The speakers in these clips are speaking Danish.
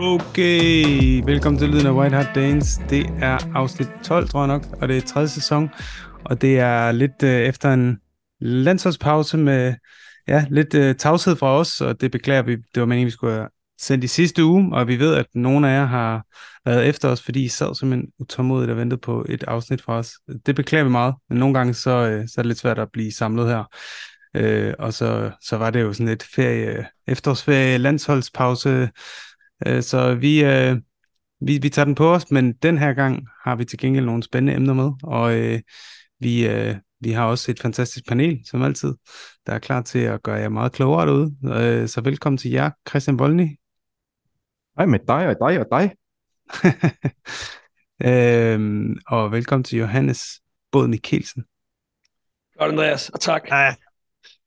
Okay, velkommen til Lyden af White Hot Danes. Det er afsnit 12, tror jeg nok, og det er tredje sæson. Og det er lidt øh, efter en landsholdspause med ja, lidt øh, tavshed fra os, og det beklager vi. Det var meningen, vi skulle have sendt i sidste uge, og vi ved, at nogle af jer har været efter os, fordi I sad simpelthen utålmodigt og ventede på et afsnit fra os. Det beklager vi meget, men nogle gange så, øh, så er det lidt svært at blive samlet her. Øh, og så, så var det jo sådan lidt ferie, øh, efterårsferie, landsholdspause, øh, så vi, øh, vi, vi tager den på os, men den her gang har vi til gengæld nogle spændende emner med, og øh, vi, øh, vi har også et fantastisk panel, som altid, der er klar til at gøre jer meget klogere derude. Øh, så velkommen til jer, Christian Volny. Hej med dig og dig og dig. øhm, og velkommen til Johannes Båd Mikkelsen. Godt, Andreas, og tak. Ah,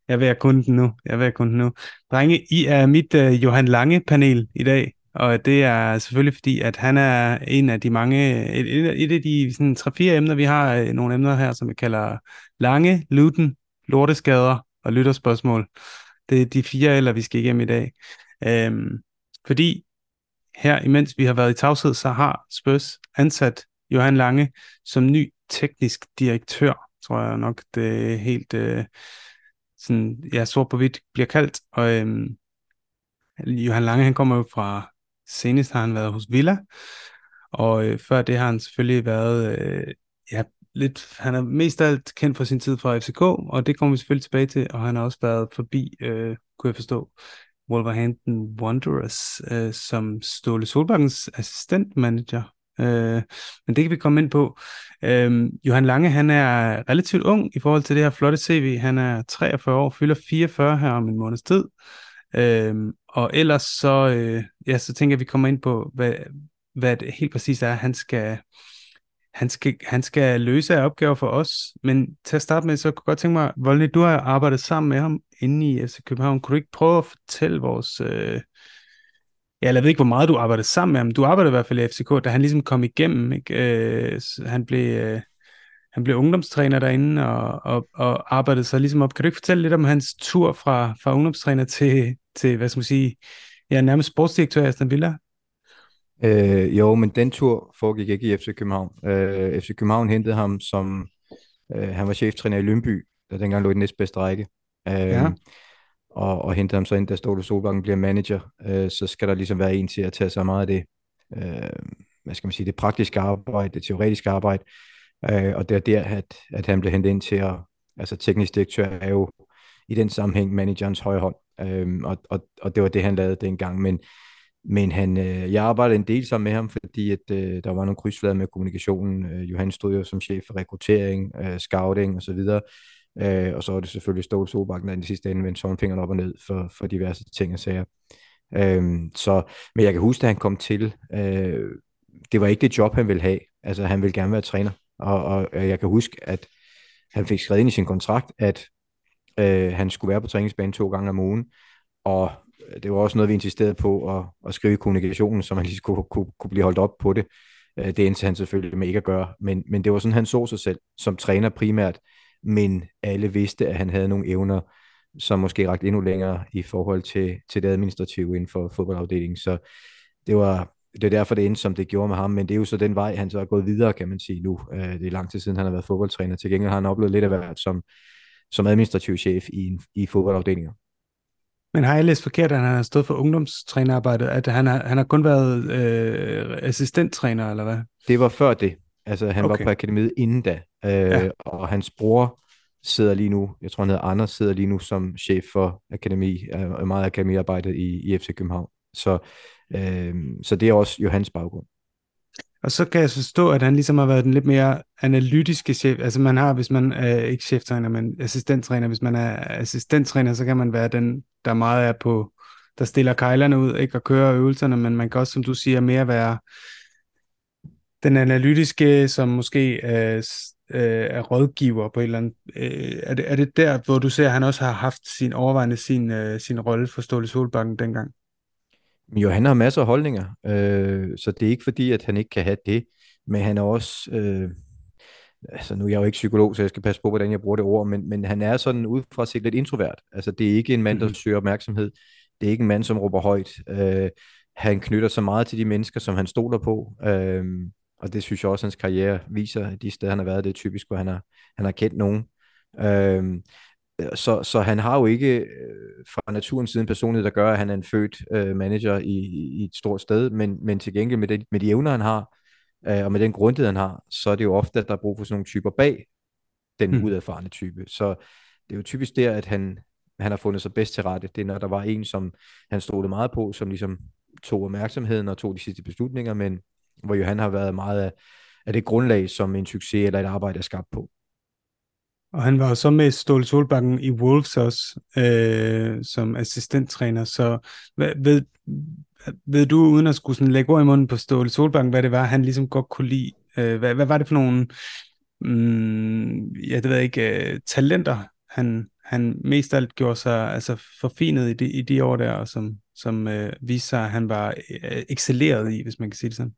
jeg vil have kun den nu. Jeg vil have kun den nu. Drenge, I er mit uh, Johan Lange-panel i dag, og det er selvfølgelig fordi, at han er en af de mange, et, et af de sådan, tre-fire emner, vi har øh, nogle emner her, som vi kalder Lange, Luten, Lorteskader og Lytterspørgsmål. Det er de fire eller vi skal igennem i dag. Øhm, fordi her, imens vi har været i tavshed, så har Spurs ansat Johan Lange som ny teknisk direktør, tror jeg nok, det er helt øh, sådan, ja, sort på hvidt bliver kaldt. Og øhm, Johan Lange, han kommer jo fra, senest har han været hos Villa, og øh, før det har han selvfølgelig været, øh, ja, lidt, han er mest alt kendt for sin tid fra FCK, og det kommer vi selvfølgelig tilbage til, og han har også været forbi, øh, kunne jeg forstå, Wolverhampton Wanderers øh, som Ståle Solbakkens assistentmanager. Øh, men det kan vi komme ind på. Øh, Johan Lange, han er relativt ung i forhold til det her flotte CV. Han er 43 år, fylder 44 her om en måneds tid. Øh, og ellers så, øh, ja, så tænker jeg, at vi kommer ind på, hvad, hvad det helt præcis er, han skal, han skal, han skal løse af opgaver for os. Men til at starte med, så kunne jeg godt tænke mig, Volny, du har arbejdet sammen med ham inde i FC København. Kunne du ikke prøve at fortælle vores... Øh, ja, jeg ved ikke, hvor meget du arbejdede sammen med ham. Du arbejdede i hvert fald i FCK, da han ligesom kom igennem. Ikke? Øh, han blev... Øh, han blev ungdomstræner derinde og, og, og arbejdede sig ligesom op. Kan du ikke fortælle lidt om hans tur fra, fra ungdomstræner til, til, hvad skal man sige, ja, nærmest sportsdirektør i Aston Villa? Øh, jo, men den tur foregik ikke i FC København. Øh, FC København hentede ham som, øh, han var cheftræner i Lønby, der dengang lå i den næstbedste række. Øh, ja. og, og hentede ham så ind, da Ståle Solbakken bliver manager. Øh, så skal der ligesom være en til at tage sig meget af det, øh, hvad skal man sige, det praktiske arbejde, det teoretiske arbejde. Øh, og det er der, at, at han blev hentet ind til at, altså teknisk direktør er jo i den sammenhæng managerens højre hånd. Øh, og, og, og det var det, han lavede dengang. Men men han, øh, jeg arbejdede en del sammen med ham, fordi at, øh, der var nogle krydsflader med kommunikationen. Øh, Johan stod jo som chef for rekruttering, øh, scouting osv. Øh, og så var det selvfølgelig Ståle Solbakken, der i sidste ende vendte tommelfingeren op og ned for, for diverse ting og sager. Øh, så, men jeg kan huske, at han kom til, øh, det var ikke det job, han ville have. Altså, han ville gerne være træner. Og, og jeg kan huske, at han fik skrevet ind i sin kontrakt, at øh, han skulle være på træningsbanen to gange om ugen. Og det var også noget, vi insisterede på at, at skrive i kommunikationen, så man lige kunne, kunne, kunne blive holdt op på det. Øh, det endte han selvfølgelig med ikke at gøre, men, men det var sådan, han så sig selv som træner primært, men alle vidste, at han havde nogle evner, som måske rakte endnu længere i forhold til, til det administrative inden for fodboldafdelingen. Så det var, det er derfor, det endte, som det gjorde med ham, men det er jo så den vej, han så er gået videre, kan man sige nu. Øh, det er lang tid siden, han har været fodboldtræner. Til gengæld har han oplevet lidt af hvert som, som administrativ chef i, i fodboldafdelinger. Men har jeg læst forkert, at han har stået for ungdomstrænerarbejdet, at han har, han har kun været øh, assistenttræner, eller hvad? Det var før det. Altså, han okay. var på akademiet inden da. Øh, ja. Og hans bror sidder lige nu, jeg tror han hedder Anders, sidder lige nu som chef for akademi, øh, meget akademiarbejdet i, i FC København. Så, øh, så det er også Johans baggrund. Og så kan jeg forstå, at han ligesom har været den lidt mere analytiske chef. Altså man har, hvis man er ikke cheftræner, men assistenttræner. Hvis man er assistenttræner, så kan man være den, der meget er på, der stiller kejlerne ud, ikke og kører øvelserne, men man kan også, som du siger, mere være den analytiske, som måske er, øh, er rådgiver på et eller andet. Øh, er, det, er det der, hvor du ser, at han også har haft sin overvejende sin, øh, sin rolle for Ståle Solbakken dengang? Jo, han har masser af holdninger, øh, så det er ikke fordi, at han ikke kan have det, men han er også, øh, altså nu er jeg jo ikke psykolog, så jeg skal passe på, hvordan jeg bruger det ord, men, men han er sådan udefra set lidt introvert. Altså det er ikke en mand, der mm-hmm. søger opmærksomhed. Det er ikke en mand, som råber højt. Øh, han knytter så meget til de mennesker, som han stoler på. Øhm, og det synes jeg også, hans karriere viser, at de steder, han har været, det er typisk, hvor han har, han har kendt nogen. Øhm, så, så han har jo ikke øh, fra naturens side en personlighed, der gør, at han er en født øh, manager i, i et stort sted, men, men til gengæld med, det, med de evner, han har, øh, og med den grundighed, han har, så er det jo ofte, at der er brug for sådan nogle typer bag den mm. uderfarne type. Så det er jo typisk der, at han, han har fundet sig bedst til rette. Det er, når der var en, som han stod meget på, som ligesom tog opmærksomheden og tog de sidste beslutninger, men hvor Johan har været meget af, af det grundlag, som en succes eller et arbejde er skabt på. Og han var jo så med Ståle Solbakken i Wolves også, øh, som assistenttræner, så hvad, ved, ved du, uden at skulle sådan lægge ord i munden på Ståle Solbakken, hvad det var, han ligesom godt kunne lide? Øh, hvad, hvad var det for nogle, mm, ja, det ved jeg ikke, øh, talenter, han, han mest alt gjorde sig altså forfinet i de, i de år der, og som, som øh, viste sig, at han var øh, excelleret i, hvis man kan sige det sådan.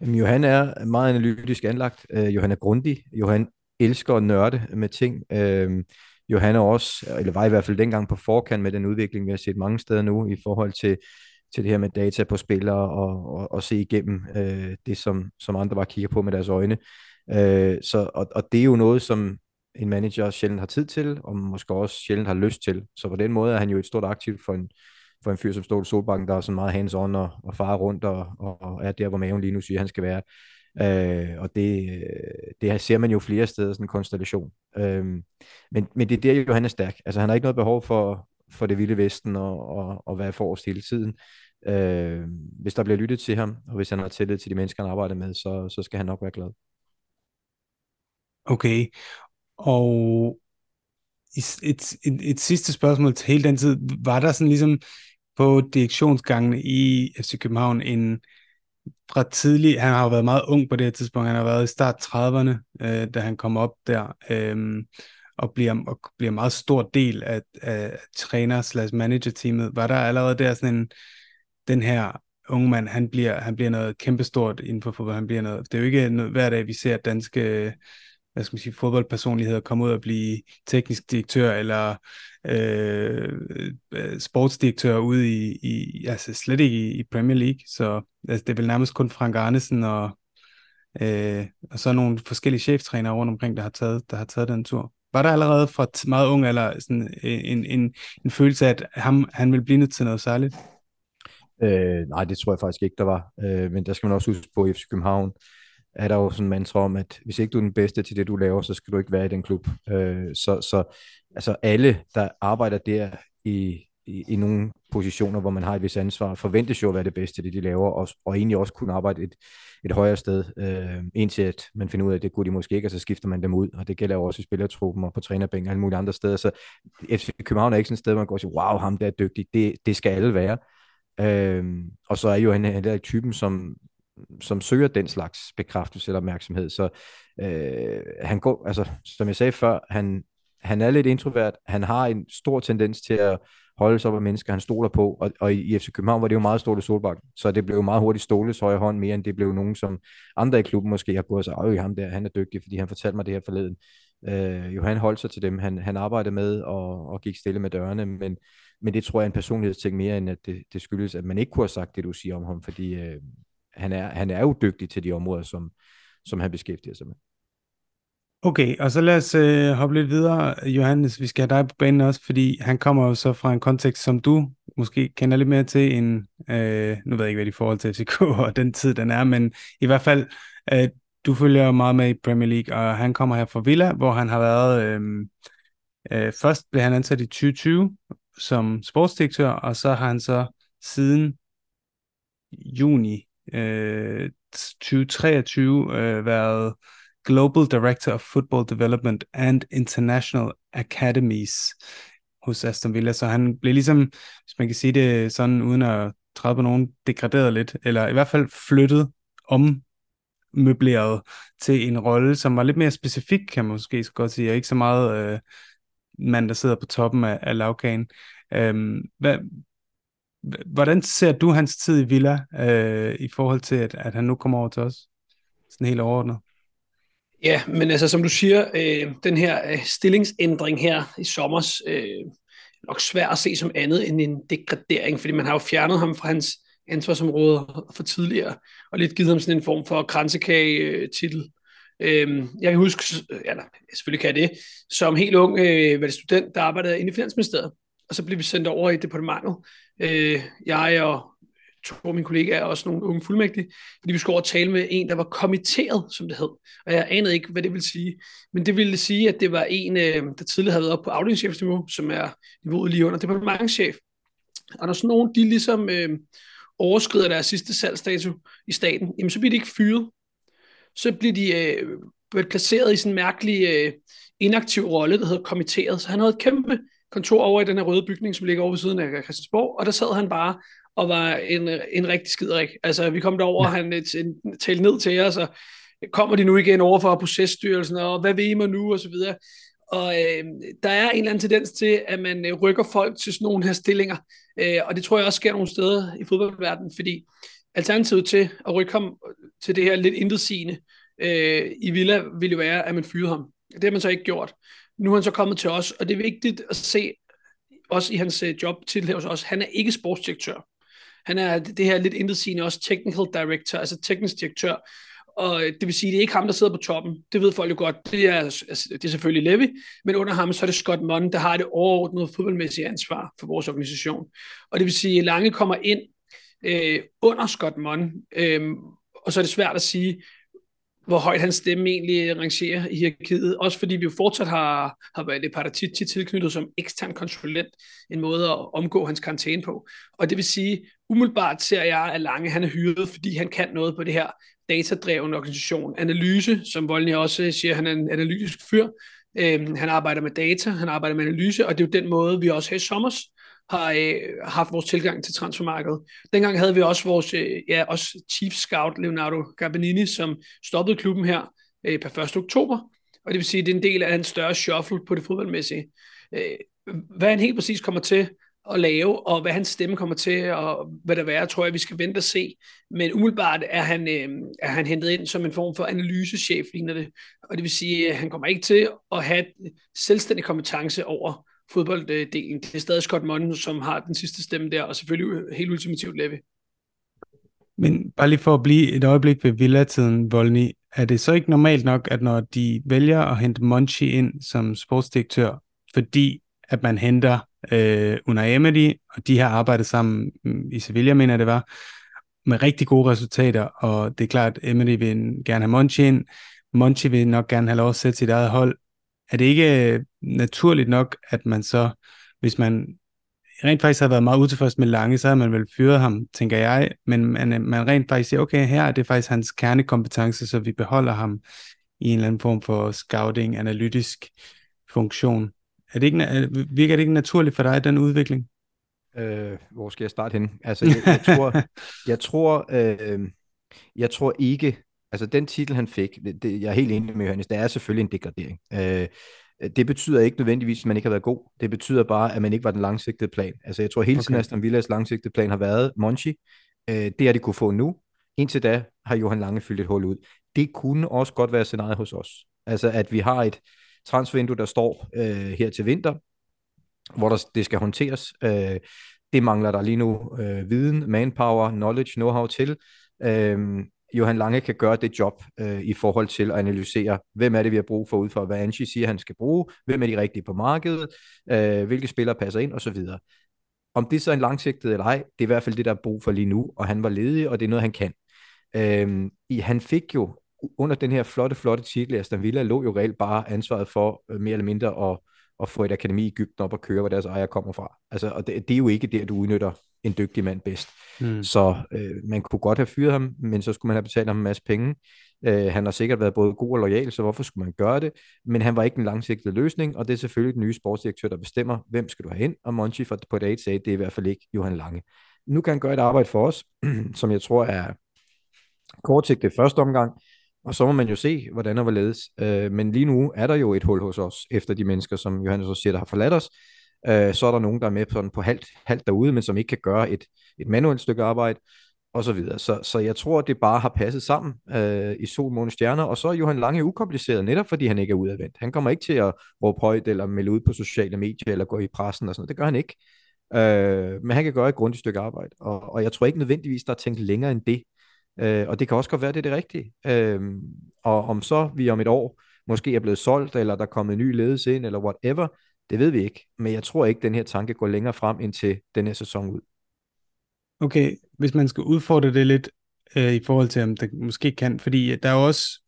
Jamen, Johan er meget analytisk anlagt. Øh, Johan er grundig. Johan elsker at nørde med ting. Øh, Johan er også, eller var i hvert fald dengang på forkant med den udvikling, vi har set mange steder nu, i forhold til, til det her med data på spillere, og, og, og se igennem øh, det, som, som andre bare kigger på med deres øjne. Øh, så, og, og det er jo noget, som en manager sjældent har tid til, og måske også sjældent har lyst til. Så på den måde er han jo et stort aktiv for en, for en fyr som Ståle Solbakken, der er sådan meget hands-on og, og farer rundt og, og, og er der, hvor maven lige nu siger, han skal være. Øh, og det, det ser man jo flere steder, sådan en konstellation. Øh, men, men det er der jo, han er stærk. Altså han har ikke noget behov for, for det vilde vesten og, og, og være forrest hele tiden. Øh, hvis der bliver lyttet til ham, og hvis han har tillid til de mennesker, han arbejder med, så, så skal han nok være glad. Okay, og et, et, et, et sidste spørgsmål til hele den tid, var der sådan ligesom på direktionsgangene i FC København en fra tidlig, han har jo været meget ung på det her tidspunkt, han har været i start 30'erne, øh, da han kom op der, øh, og bliver, og bliver meget stor del af, af træner slash manager teamet. Var der allerede der sådan en, den her unge mand, han bliver, han bliver noget kæmpestort inden for fodbold, han bliver noget, det er jo ikke noget, hver dag, vi ser danske hvad skal man sige, fodboldpersonligheder komme ud og blive teknisk direktør eller Øh, øh, sportsdirektør ude i, i, altså slet ikke i, i Premier League, så altså, det er vel nærmest kun Frank Arnesen og, øh, og så nogle forskellige cheftrænere rundt omkring, der har taget, der har taget den tur. Var der allerede fra meget ung eller sådan en, en, en følelse af, at ham, han vil blive nødt til noget særligt? Øh, nej, det tror jeg faktisk ikke, der var. Øh, men der skal man også huske på i FC København, er der jo sådan en mantra om, at hvis ikke du er den bedste til det, du laver, så skal du ikke være i den klub. Øh, så, så altså alle, der arbejder der i, i, i nogle positioner, hvor man har et vis ansvar, forventes jo at være det bedste, det de laver, og, og egentlig også kunne arbejde et, et højere sted, øh, indtil at man finder ud af, at det kunne de måske ikke, og så skifter man dem ud, og det gælder jo også i spillertruppen og på trænerbænken og alle mulige andre steder. Så FC København er ikke sådan et sted, hvor man går og siger, wow, ham der er dygtig, det, det skal alle være. Øh, og så er jo han, han der typen, som, som søger den slags bekræftelse eller opmærksomhed. Så øh, han går, altså, som jeg sagde før, han, han er lidt introvert. Han har en stor tendens til at holde sig op af mennesker, han stoler på. Og, og i FC København var det jo meget stort i Solbak, så det blev jo meget hurtigt Stoles højre hånd, mere end det blev nogen, som andre i klubben måske har gået sig, øj, ham der, han er dygtig, fordi han fortalte mig det her forleden. Øh, jo, han holdt sig til dem, han, han arbejdede med og, og gik stille med dørene, men, men det tror jeg er en personlighedsting mere, end at det, det skyldes, at man ikke kunne have sagt det, du siger om ham, fordi øh, han er, han er jo dygtig til de områder, som, som han beskæftiger sig med. Okay, og så lad os øh, hoppe lidt videre, Johannes. Vi skal have dig på banen også, fordi han kommer jo så fra en kontekst, som du måske kender lidt mere til end, øh, nu ved jeg ikke, hvad de forhold til FCK og den tid, den er, men i hvert fald, øh, du følger jo meget med i Premier League, og han kommer her fra Villa, hvor han har været, øh, øh, først blev han ansat i 2020 som sportsdirektør, og så har han så siden juni øh, 2023 øh, været Global Director of Football Development and International Academies hos Aston Villa, så han blev ligesom, hvis man kan sige det sådan, uden at træde på nogen, degraderet lidt, eller i hvert fald flyttet om møbleret til en rolle, som var lidt mere specifik, kan man måske godt sige, og ikke så meget øh, mand, der sidder på toppen af, af lavkagen. Øhm, hvad, Hvordan ser du hans tid i Villa øh, i forhold til, at, at han nu kommer over til os? Sådan helt overordnet. Ja, men altså som du siger, øh, den her øh, stillingsændring her i sommers, øh, nok svært at se som andet end en degradering, fordi man har jo fjernet ham fra hans ansvarsområde for tidligere, og lidt givet ham sådan en form for kransekage-titel. Øhm, jeg kan huske, ja, nej, selvfølgelig kan jeg det, som helt ung øh, var det student, der arbejdede inde i Finansministeriet, og så blev vi sendt over i departementet. Øh, jeg og to af mine kollegaer, også nogle unge fuldmægtige, fordi vi skulle over tale med en, der var kommitteret, som det hed. Og jeg anede ikke, hvad det ville sige. Men det ville sige, at det var en, øh, der tidligere havde været op på afdelingschefsniveau, som er niveauet lige under departementchef. Og når sådan nogen, de ligesom øh, overskrider deres sidste salgsdato i staten, jamen så bliver de ikke fyret. Så bliver de øh, placeret i sådan en mærkelig øh, inaktiv rolle, der hedder kommitteret. Så han havde et kæmpe kontor over i den her røde bygning, som ligger over ved siden af Christiansborg, og der sad han bare og var en, en rigtig skiderik. Altså, vi kom derover, ja. han talte ned til os, og kommer de nu igen over for processtyrelsen, og hvad ved I mig nu, og så videre. Og øh, der er en eller anden tendens til, at man øh, rykker folk til sådan nogle her stillinger, øh, og det tror jeg også sker nogle steder i fodboldverdenen, fordi alternativet til at rykke ham til det her lidt intetsigende øh, i Villa, ville jo være, at man fyrer ham. Det har man så ikke gjort. Nu er han så kommet til os, og det er vigtigt at se, også i hans øh, job til hos os, han er ikke sportsdirektør. Han er det her lidt intetsigende også technical director, altså teknisk direktør. Og det vil sige, det er ikke ham, der sidder på toppen. Det ved folk jo godt. Det er, altså, det er selvfølgelig Levy, men under ham så er det Scott Munn, der har det overordnede fodboldmæssige ansvar for vores organisation. Og det vil sige, at Lange kommer ind øh, under Scott Munn, øh, og så er det svært at sige, hvor højt hans stemme egentlig rangerer i hierarkiet. Også fordi vi jo fortsat har, har været det Paratici tilknyttet som ekstern konsulent, en måde at omgå hans karantæne på. Og det vil sige, umiddelbart ser jeg, at Lange han er hyret, fordi han kan noget på det her datadreven organisation. Analyse, som Voldny også siger, han er en analytisk fyr. Øhm, han arbejder med data, han arbejder med analyse, og det er jo den måde, vi også her i sommers har øh, haft vores tilgang til transfermarkedet. Dengang havde vi også vores øh, ja, også chief scout Leonardo Gabanini, som stoppede klubben her øh, per 1. oktober, og det vil sige, at det er en del af en større shuffle på det fodboldmæssige. Øh, hvad han helt præcis kommer til at lave, og hvad hans stemme kommer til, og hvad der være, tror jeg, vi skal vente og se. Men umiddelbart er han, øh, er han hentet ind som en form for analysechef, ligner det. Og det vil sige, at han kommer ikke til at have selvstændig kompetence over fodbolddelen. Det er stadig Scott Munn, som har den sidste stemme der, og selvfølgelig helt ultimativt Levy. Men bare lige for at blive et øjeblik ved Villa-tiden, Volny, er det så ikke normalt nok, at når de vælger at hente Monchi ind som sportsdirektør, fordi at man henter øh, Unai Emery, og de har arbejdet sammen mm, i Sevilla, mener det var, med rigtig gode resultater, og det er klart, at Emery vil gerne have Monchi ind, Monchi vil nok gerne have lov at sætte sit eget hold, er det ikke øh, naturligt nok, at man så, hvis man rent faktisk har været meget utilfreds med Lange, så har man vel fyret ham, tænker jeg, men man, man rent faktisk siger, okay, her er det faktisk hans kernekompetence, så vi beholder ham i en eller anden form for scouting, analytisk funktion. Er det ikke, virker det ikke naturligt for dig, den udvikling? Øh, hvor skal jeg starte hen? Altså, jeg, jeg tror, jeg tror, øh, jeg tror ikke, Altså den titel, han fik, det, det, jeg er helt enig med Johannes, det er selvfølgelig en degradering. Øh, det betyder ikke nødvendigvis, at man ikke har været god. Det betyder bare, at man ikke var den langsigtede plan. Altså jeg tror hele tiden, okay. Aston Villas langsigtede plan har været Monchi. Øh, det er de kunne få nu. Indtil da har Johan Lange fyldt et hul ud. Det kunne også godt være scenariet hos os. Altså at vi har et transfervindue, der står øh, her til vinter, hvor der, det skal håndteres. Øh, det mangler der lige nu øh, viden, manpower, knowledge, know-how til. Øh, Johan Lange kan gøre det job øh, i forhold til at analysere, hvem er det, vi har brug for ud for, hvad Angie siger, han skal bruge, hvem er de rigtige på markedet, øh, hvilke spillere passer ind osv. Om det så er en langsigtet eller ej, det er i hvert fald det, der er brug for lige nu, og han var ledig, og det er noget, han kan. Øh, i, han fik jo under den her flotte, flotte titel, Aston Villa lå jo reelt bare ansvaret for øh, mere eller mindre at, at få et akademi i Ægypten op og køre, hvor deres ejer kommer fra. Altså, og det, det er jo ikke der, du udnytter en dygtig mand bedst. Mm. Så øh, man kunne godt have fyret ham, men så skulle man have betalt ham en masse penge. Øh, han har sikkert været både god og lojal, så hvorfor skulle man gøre det? Men han var ikke en langsigtet løsning, og det er selvfølgelig den nye sportsdirektør, der bestemmer, hvem skal du have ind, og Monchi for, på dag sagde, det er i hvert fald ikke Johan Lange. Nu kan han gøre et arbejde for os, som jeg tror er kortsigtet første omgang, og så må man jo se, hvordan og hvorledes. Øh, men lige nu er der jo et hul hos os, efter de mennesker, som Johannes også siger, der har forladt os. Øh, så er der nogen, der er med sådan på halvt, halvt derude, men som ikke kan gøre et, et manuelt stykke arbejde, og så videre. Så, så jeg tror, det bare har passet sammen øh, i sol, måne, stjerner, og så er Johan Lange ukompliceret, netop fordi han ikke er udadvendt. Han kommer ikke til at råbe højt, eller melde ud på sociale medier, eller gå i pressen og sådan noget. Det gør han ikke. Øh, men han kan gøre et grundigt stykke arbejde, og, og jeg tror ikke nødvendigvis, der er tænkt længere end det. Øh, og det kan også godt være, det er det rigtige. Øh, og om så vi om et år måske er blevet solgt, eller der er kommet en ny ledelse ind, eller whatever, det ved vi ikke. Men jeg tror ikke, den her tanke går længere frem ind til den her sæson ud. Okay, hvis man skal udfordre det lidt øh, i forhold til, om det måske kan, fordi øh, der er også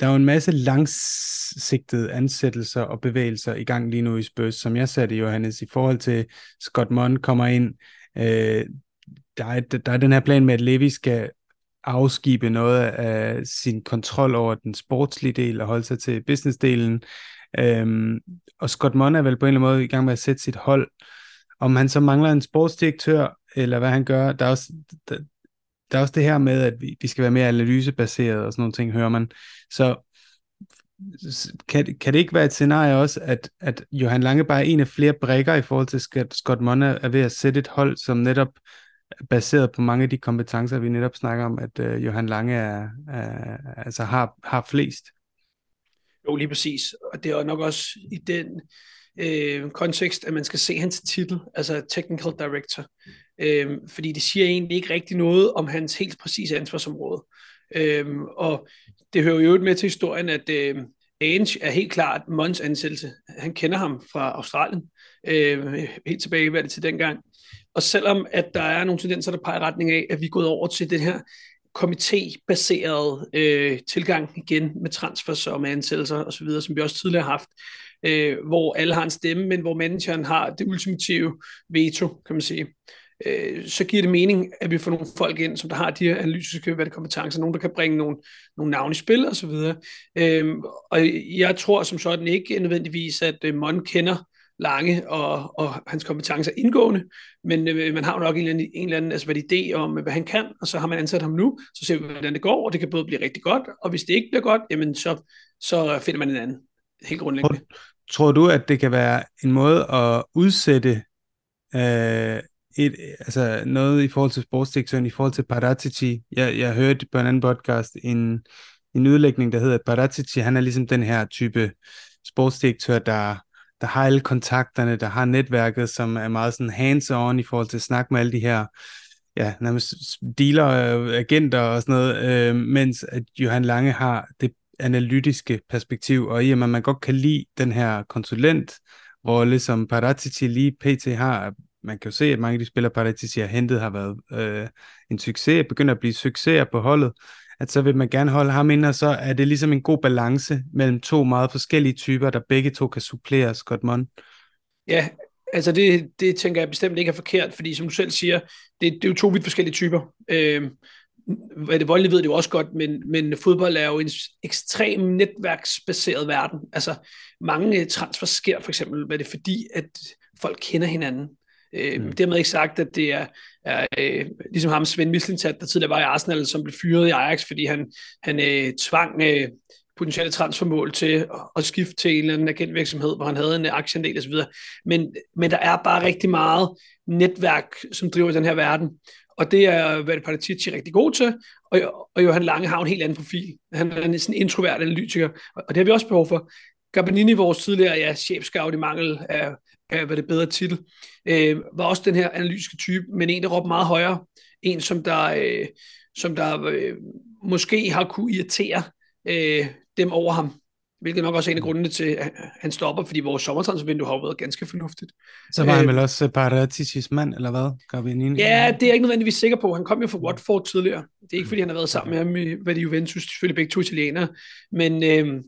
der er jo en masse langsigtede ansættelser og bevægelser i gang lige nu i Spurs, som jeg satte, det, Johannes, i forhold til Scott Munn kommer ind. Øh, der, er, der er den her plan med, at Levi skal afskibe noget af sin kontrol over den sportslige del og holde sig til businessdelen. Øhm, og Scott Munn er vel på en eller anden måde i gang med at sætte sit hold. Om han så mangler en sportsdirektør, eller hvad han gør, der er også, der, der er også det her med, at vi, vi skal være mere analysebaseret og sådan nogle ting, hører man. Så kan, kan det ikke være et scenarie også, at, at Johan Lange bare er en af flere brækker i forhold til Scott, Scott Monne er ved at sætte et hold, som netop er baseret på mange af de kompetencer, vi netop snakker om, at uh, Johan Lange er, er, altså har, har flest? Jo, lige præcis. Og det er nok også i den øh, kontekst, at man skal se hans titel, altså Technical Director. Øh, fordi det siger egentlig ikke rigtig noget om hans helt præcise ansvarsområde. Øh, og det hører jo med til historien, at øh, Ange er helt klart Mons ansættelse. Han kender ham fra Australien, øh, helt tilbage hvad det til dengang. Og selvom at der er nogle tendenser, der peger retning af, at vi er gået over til den her komité-baseret øh, tilgang igen med transfers og med ansættelser osv., som vi også tidligere har haft, øh, hvor alle har en stemme, men hvor manageren har det ultimative veto, kan man sige. Øh, så giver det mening, at vi får nogle folk ind, som der har de her analytiske kompetencer, nogen, der kan bringe nogle, nogle navne i spil osv. Øh, og jeg tror som sådan ikke nødvendigvis, at øh, Mon kender Lange og, og hans kompetencer indgående, men øh, man har jo nok en eller anden, en eller anden altså, hvad idé om, hvad han kan, og så har man ansat ham nu, så ser vi, hvordan det går, og det kan både blive rigtig godt, og hvis det ikke bliver godt, jamen så, så finder man en anden, helt grundlæggende. Tror, tror du, at det kan være en måde at udsætte øh, et, altså noget i forhold til sportsdirektøren, i forhold til Paratici? Jeg, jeg hørte på en anden podcast en, en udlægning, der hedder, at Paratici, han er ligesom den her type sportsdirektør, der der har alle kontakterne, der har netværket, som er meget sådan hands-on i forhold til at snakke med alle de her ja, nærmest dealer, øh, agenter og sådan noget, øh, mens at Johan Lange har det analytiske perspektiv, og i og med, at man godt kan lide den her konsulent, hvor ligesom Paratici lige pt. har, man kan jo se, at mange af de spillere, Paratici har hentet, har været øh, en succes, begynder at blive succeser på holdet, at så vil man gerne holde ham ind, og så er det ligesom en god balance mellem to meget forskellige typer, der begge to kan supplere Scott Munn. Ja, altså det, det tænker jeg bestemt ikke er forkert, fordi som du selv siger, det, det er jo to vidt forskellige typer. Øh, hvad det voldelige ved det jo også godt, men, men fodbold er jo en ekstrem netværksbaseret verden. Altså mange transfer sker for eksempel, hvad det er fordi, at folk kender hinanden. Øh, mm. Dermed ikke sagt, at det er, er øh, ligesom ham Svend Mislintat, der tidligere var i Arsenal, som blev fyret i Ajax, fordi han, han øh, tvang øh, potentielle transfermål til at skifte til en eller anden agentvirksomhed, hvor han havde en aktieandel osv. Men, men der er bare rigtig meget netværk, som driver den her verden. Og det er hvad Paratici rigtig god til, og, og Johan Lange har en helt anden profil. Han er en sådan introvert analytiker, og det har vi også behov for. Gabbanini, vores tidligere ja, chefscout i mangel af, af hvad det bedre titel, øh, var også den her analytiske type, men en, der råbte meget højere. En, som der, øh, som der øh, måske har kunne irritere øh, dem over ham. Hvilket nok også er en af grundene til, at han stopper, fordi vores sommertransfervindue har været ganske fornuftigt. Så var han øh, vel også Paraticis mand, eller hvad? Garbinini? Ja, det er jeg ikke nødvendigvis sikker på. Han kom jo fra Watford tidligere. Det er ikke, fordi han har været sammen med ham hvad det Juventus, selvfølgelig begge to italienere. Men, øh,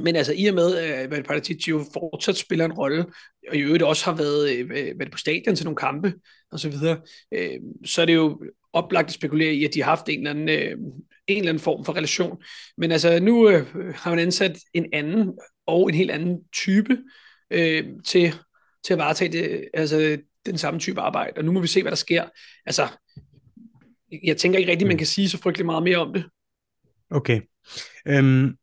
men altså i og med, at Paratici jo fortsat spiller en rolle, og i øvrigt også har været, øh, været på stadion til nogle kampe og så videre, øh, så er det jo oplagt at spekulere i, at de har haft en eller anden, øh, en eller anden form for relation. Men altså nu har man ansat en anden og en helt anden type øh, til, til at varetage det, altså, den samme type arbejde, og nu må vi se, hvad der sker. Altså, jeg tænker ikke rigtigt, man kan sige så frygtelig meget mere om det. Okay. Øhm,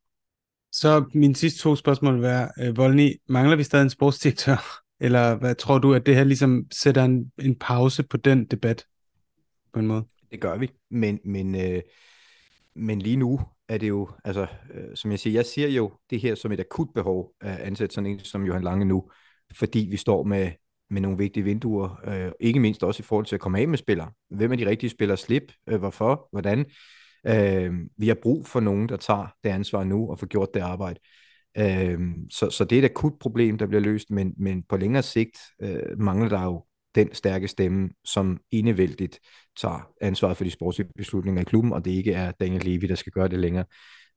så min sidste to spørgsmål vil være, øh, Volny, mangler vi stadig en sportsdirektør? Eller hvad tror du, at det her ligesom sætter en, en pause på den debat på en måde? Det gør vi, men, men, øh, men lige nu er det jo, altså øh, som jeg siger, jeg ser jo det her som et akut behov at ansætte sådan en som Johan Lange nu, fordi vi står med med nogle vigtige vinduer, øh, ikke mindst også i forhold til at komme af med spillere. Hvem er de rigtige spillere slip? Øh, hvorfor? Hvordan? Øh, vi har brug for nogen, der tager det ansvar nu og får gjort det arbejde. Øh, så, så det er et akut problem, der bliver løst, men, men på længere sigt øh, mangler der jo den stærke stemme, som enevældigt tager ansvaret for de sportslige beslutninger i klubben, og det ikke er Daniel Levy, der skal gøre det længere.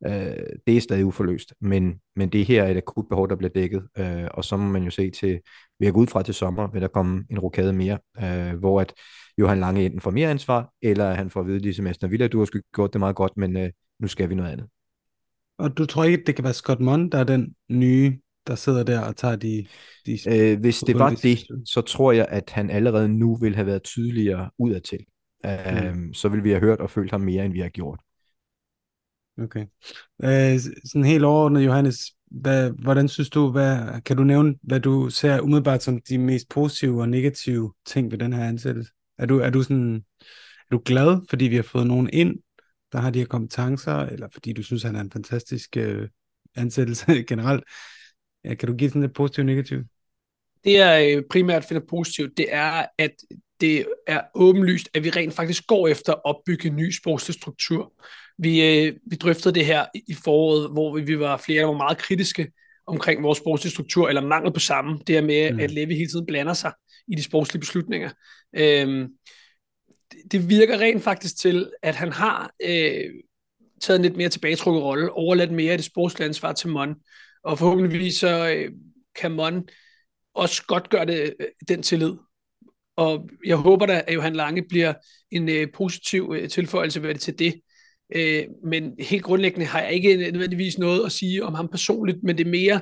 Øh, det er stadig uforløst, men, men det her er et akut behov, der bliver dækket, øh, og så må man jo se til, vi har gået ud fra til sommer, vil der komme en rokade mere, øh, hvor at Johan Lange enten får mere ansvar, eller han får at vide, ligesom Aston Villa, du har sgu gjort det meget godt, men øh, nu skal vi noget andet. Og du tror ikke, det kan være Scott Munn, der er den nye, der sidder der og tager de... de øh, hvis det var det, så tror jeg, at han allerede nu ville have været tydeligere udadtil. Øh, mm. Så ville vi have hørt og følt ham mere, end vi har gjort. Okay. Øh, sådan helt overordnet, Johannes, hvad, hvordan synes du, hvad, kan du nævne, hvad du ser umiddelbart som de mest positive og negative ting ved den her ansættelse? Er du, er du, sådan, er du glad, fordi vi har fået nogen ind, der har de her kompetencer, eller fordi du synes, han er en fantastisk øh, ansættelse generelt? Ja, kan du give sådan lidt positivt og negativt? Det jeg øh, primært finder positivt, det er, at det er åbenlyst, at vi rent faktisk går efter at opbygge en ny sprogstruktur. struktur. Vi, øh, vi drøftede det her i foråret, hvor vi, vi var flere, der var meget kritiske omkring vores sportslige struktur, eller mangel på samme. Det her med, mm. at Levi hele tiden blander sig i de sportslige beslutninger. Øhm, det, det virker rent faktisk til, at han har øh, taget en lidt mere tilbagetrukket rolle, overladt mere af det sportslige ansvar til Mon. Og forhåbentligvis så øh, kan Mon også godt gøre det, øh, den tillid. Og jeg håber da, at Johan Lange bliver en øh, positiv øh, tilføjelse ved det til det. Øh, men helt grundlæggende har jeg ikke nødvendigvis noget at sige om ham personligt, men det er mere,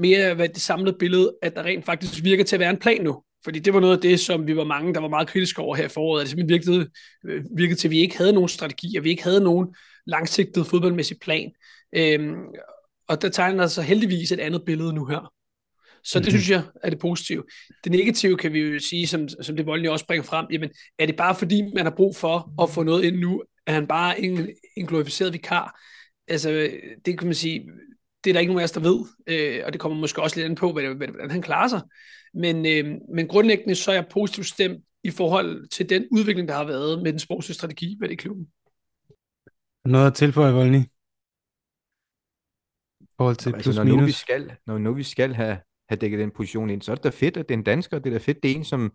mere hvad det samlede billede, at der rent faktisk virker til at være en plan nu. Fordi det var noget af det, som vi var mange, der var meget kritiske over her i foråret, at det simpelthen virkede, øh, virkede til, at vi ikke havde nogen strategi, og vi ikke havde nogen langsigtet fodboldmæssig plan. Øhm, og der tegner sig heldigvis et andet billede nu her. Så det mm-hmm. synes jeg er det positive. Det negative kan vi jo sige, som, som det voldelige også bringer frem, jamen er det bare fordi, man har brug for at få noget ind nu, er han bare en, en glorificeret vikar? Altså, det kan man sige, det er der ikke nogen af os, der ved, øh, og det kommer måske også lidt an på, hvordan han klarer sig. Men, øh, men grundlæggende så er jeg positivt stemt i forhold til den udvikling, der har været med den sportslige strategi ved det klubben. Noget at tilføje, Voldny? forhold til altså, plus når minus? Nu vi skal, når nu vi skal have, have dækket den position ind, så er det da fedt, at det er en dansker, det er da fedt, det er en, som,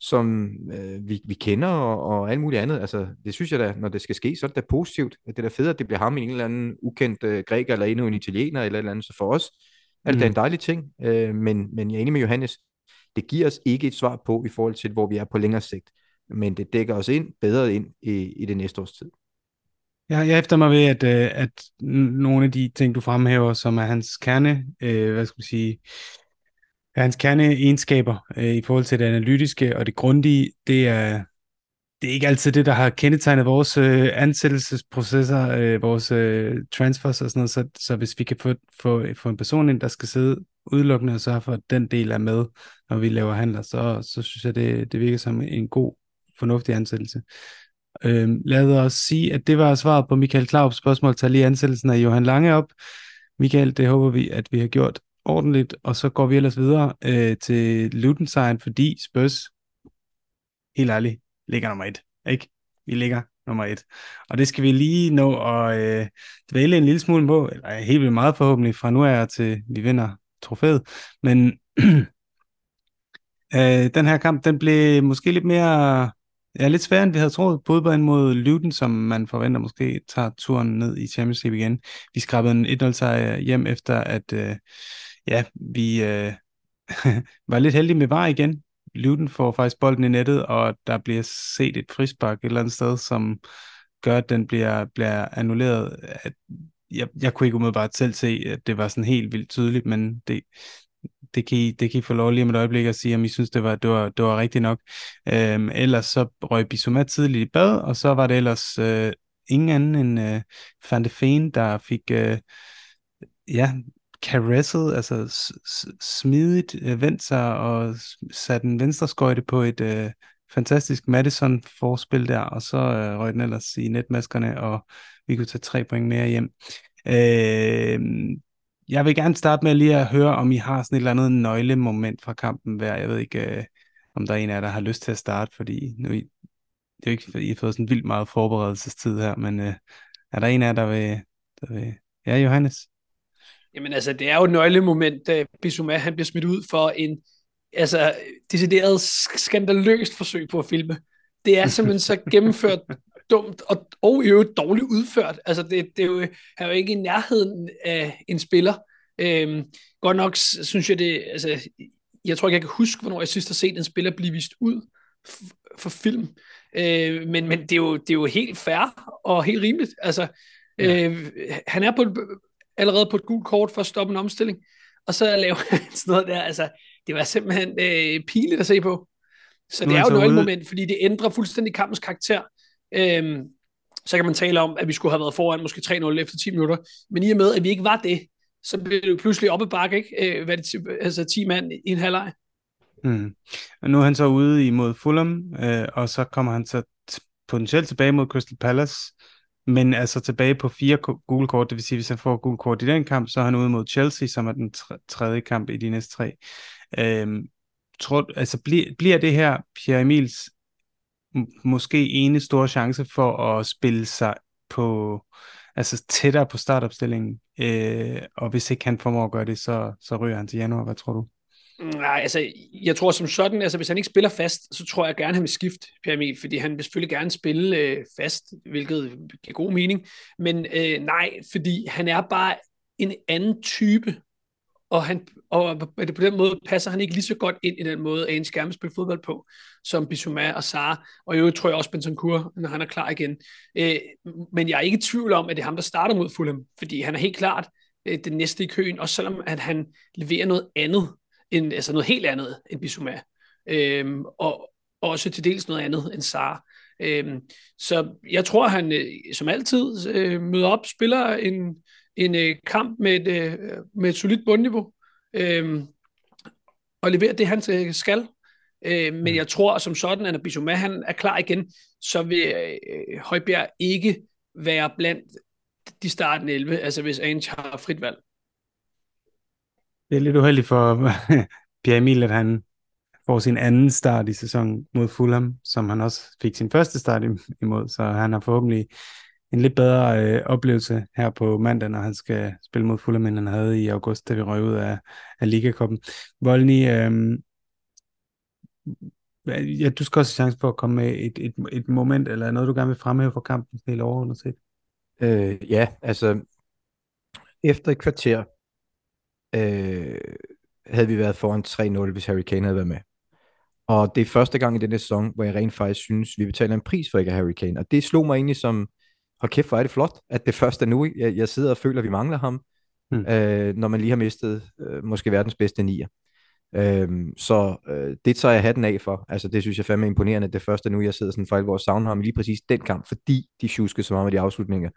som øh, vi, vi kender og, og alt muligt andet. Altså, det synes jeg da, når det skal ske, så er det da positivt. Det er da fedt, at det bliver ham en eller anden ukendt øh, græker, eller endnu en italiener, eller et eller andet. Så for os er det mm. da en dejlig ting. Øh, men, men jeg er enig med Johannes. Det giver os ikke et svar på, i forhold til, hvor vi er på længere sigt. Men det dækker os ind, bedre ind i, i det næste års tid. Ja, jeg efter mig ved, at, øh, at nogle af de ting, du fremhæver, som er hans kerne, øh, hvad skal man sige, hans kerneegenskaber øh, i forhold til det analytiske og det grundige, det er, det er ikke altid det, der har kendetegnet vores øh, ansættelsesprocesser, øh, vores øh, transfers og sådan noget, så, så hvis vi kan få, få, få en person ind, der skal sidde udelukkende og sørge for, at den del er med, når vi laver handler, så, så synes jeg, det, det virker som en god, fornuftig ansættelse. Øhm, lad os sige, at det var svaret på Michael Klaups spørgsmål. Tag lige ansættelsen af Johan Lange op. Michael, det håber vi, at vi har gjort ordentligt, og så går vi ellers videre øh, til Luton fordi Spurs, helt ærligt, ligger nummer et. Ikke? Vi ligger nummer et. Og det skal vi lige nå at øh, dvæle en lille smule på, eller helt vildt meget forhåbentlig, fra nu af til vi vinder trofæet. Men øh, den her kamp, den blev måske lidt mere Ja, lidt sværere, end vi havde troet. Både mod Luton, som man forventer måske tager turen ned i Champions League igen. Vi skrabede en 1-0 sejr hjem efter, at øh, ja, vi øh, var lidt heldige med var igen. Luton får faktisk bolden i nettet, og der bliver set et frispark et eller andet sted, som gør, at den bliver, bliver annulleret. At jeg, jeg kunne ikke umiddelbart selv se, at det var sådan helt vildt tydeligt, men det, det kan, I, det kan I få lov lige om et øjeblik at sige, om I synes, det var, det var, det var rigtigt nok. Øhm, ellers så røg Bissouma tidligt i bad, og så var det ellers øh, ingen anden end øh, Van de Feen, der fik øh, ja, caresset, altså smidigt øh, vendt sig og sat en venstre skøjte på et øh, fantastisk Madison-forspil der, og så øh, røg den ellers i netmaskerne, og vi kunne tage tre point mere hjem. Øh, jeg vil gerne starte med lige at høre, om I har sådan et eller andet nøglemoment fra kampen hver. Jeg ved ikke, øh, om der er en af jer, der har lyst til at starte, fordi nu, det er jo ikke, fordi I har fået sådan vildt meget forberedelsestid her, men øh, er der en af jer, der vil, der vil... Ja, Johannes? Jamen altså, det er jo et nøglemoment, da Bissouma han bliver smidt ud for en altså, decideret skandaløst forsøg på at filme. Det er simpelthen så gennemført dumt og, og i øvrigt dårligt udført. Altså, det, det er jo, er jo ikke i nærheden af en spiller. Øhm, godt nok synes jeg det, altså, jeg tror ikke, jeg kan huske, hvornår jeg sidst har set en spiller blive vist ud for film. Øh, men men det, er jo, det er jo helt fair og helt rimeligt. Altså, ja. øh, han er på, allerede på et gult kort for at stoppe en omstilling, og så laver han sådan noget der. Altså, det var simpelthen øh, pinligt at se på. Så det er jo et moment, fordi det ændrer fuldstændig kampens karakter. Øhm, så kan man tale om, at vi skulle have været foran måske 3-0 efter 10 minutter. Men i og med, at vi ikke var det, så blev det jo pludselig op ad bakke, ikke? Øh, hvad det, altså 10 mand i en halvleg. Mm. Og nu er han så ude imod Fulham, øh, og så kommer han så potentielt tilbage mod Crystal Palace, men altså tilbage på fire gule kort, det vil sige, hvis han får gule kort i den kamp, så er han ude mod Chelsea, som er den tredje kamp i de næste tre. Øhm, tror, altså bliver, bliver det her Pierre Emils måske ene store chance for at spille sig på altså tættere på startopstillingen, øh, og hvis ikke han formår at gøre det, så, så ryger han til januar. Hvad tror du? Nej, altså, jeg tror som sådan, altså hvis han ikke spiller fast, så tror jeg gerne, han vil skifte Pierre Emil, fordi han vil selvfølgelig gerne spille øh, fast, hvilket giver god mening. Men øh, nej, fordi han er bare en anden type og, han, og på den måde passer han ikke lige så godt ind i den måde, at en skærme spiller fodbold på, som Bissouma og Sara, og jo tror jeg også Bentancur, når han er klar igen. Øh, men jeg er ikke i tvivl om, at det er ham, der starter mod Fulham, fordi han er helt klart øh, den næste i køen, også selvom at han leverer noget andet, end, altså noget helt andet end Bissouma, øh, og også til dels noget andet end Sara. Øh, så jeg tror, han øh, som altid øh, møder op, spiller en, en øh, kamp med et, øh, med et solidt bundniveau, øh, og leverer det, han øh, skal. Øh, men mm. jeg tror som sådan, at når Bissouma han er klar igen, så vil øh, Højbjerg ikke være blandt de startende 11, altså hvis Ange har frit valg. Det er lidt uheldigt for Pierre Emil, at han får sin anden start i sæsonen mod Fulham, som han også fik sin første start imod, så han har forhåbentlig en lidt bedre øh, oplevelse her på mandag, når han skal spille mod Fulham, end han havde i august, da vi røg ud af, af Ligakoppen. Volny, øh, ja, du skal også have chance for at komme med et, et, et moment, eller noget, du gerne vil fremhæve for kampen, helt overordnet set. Øh, ja, altså, efter et kvarter øh, havde vi været foran 3-0, hvis Harry Kane havde været med. Og det er første gang i denne sæson, hvor jeg rent faktisk synes, vi betaler en pris for ikke at Harry Kane. Og det slog mig egentlig som, hold kæft, hvor er det flot, at det første er nu, jeg, jeg sidder og føler, at vi mangler ham, mm. øh, når man lige har mistet øh, måske verdens bedste nier. Øhm, så øh, det tager jeg hatten af for. Altså det synes jeg fandme imponerende. Det første nu, jeg sidder sådan for alvor og savner ham lige præcis den kamp, fordi de tjuskede så meget med de afslutninger.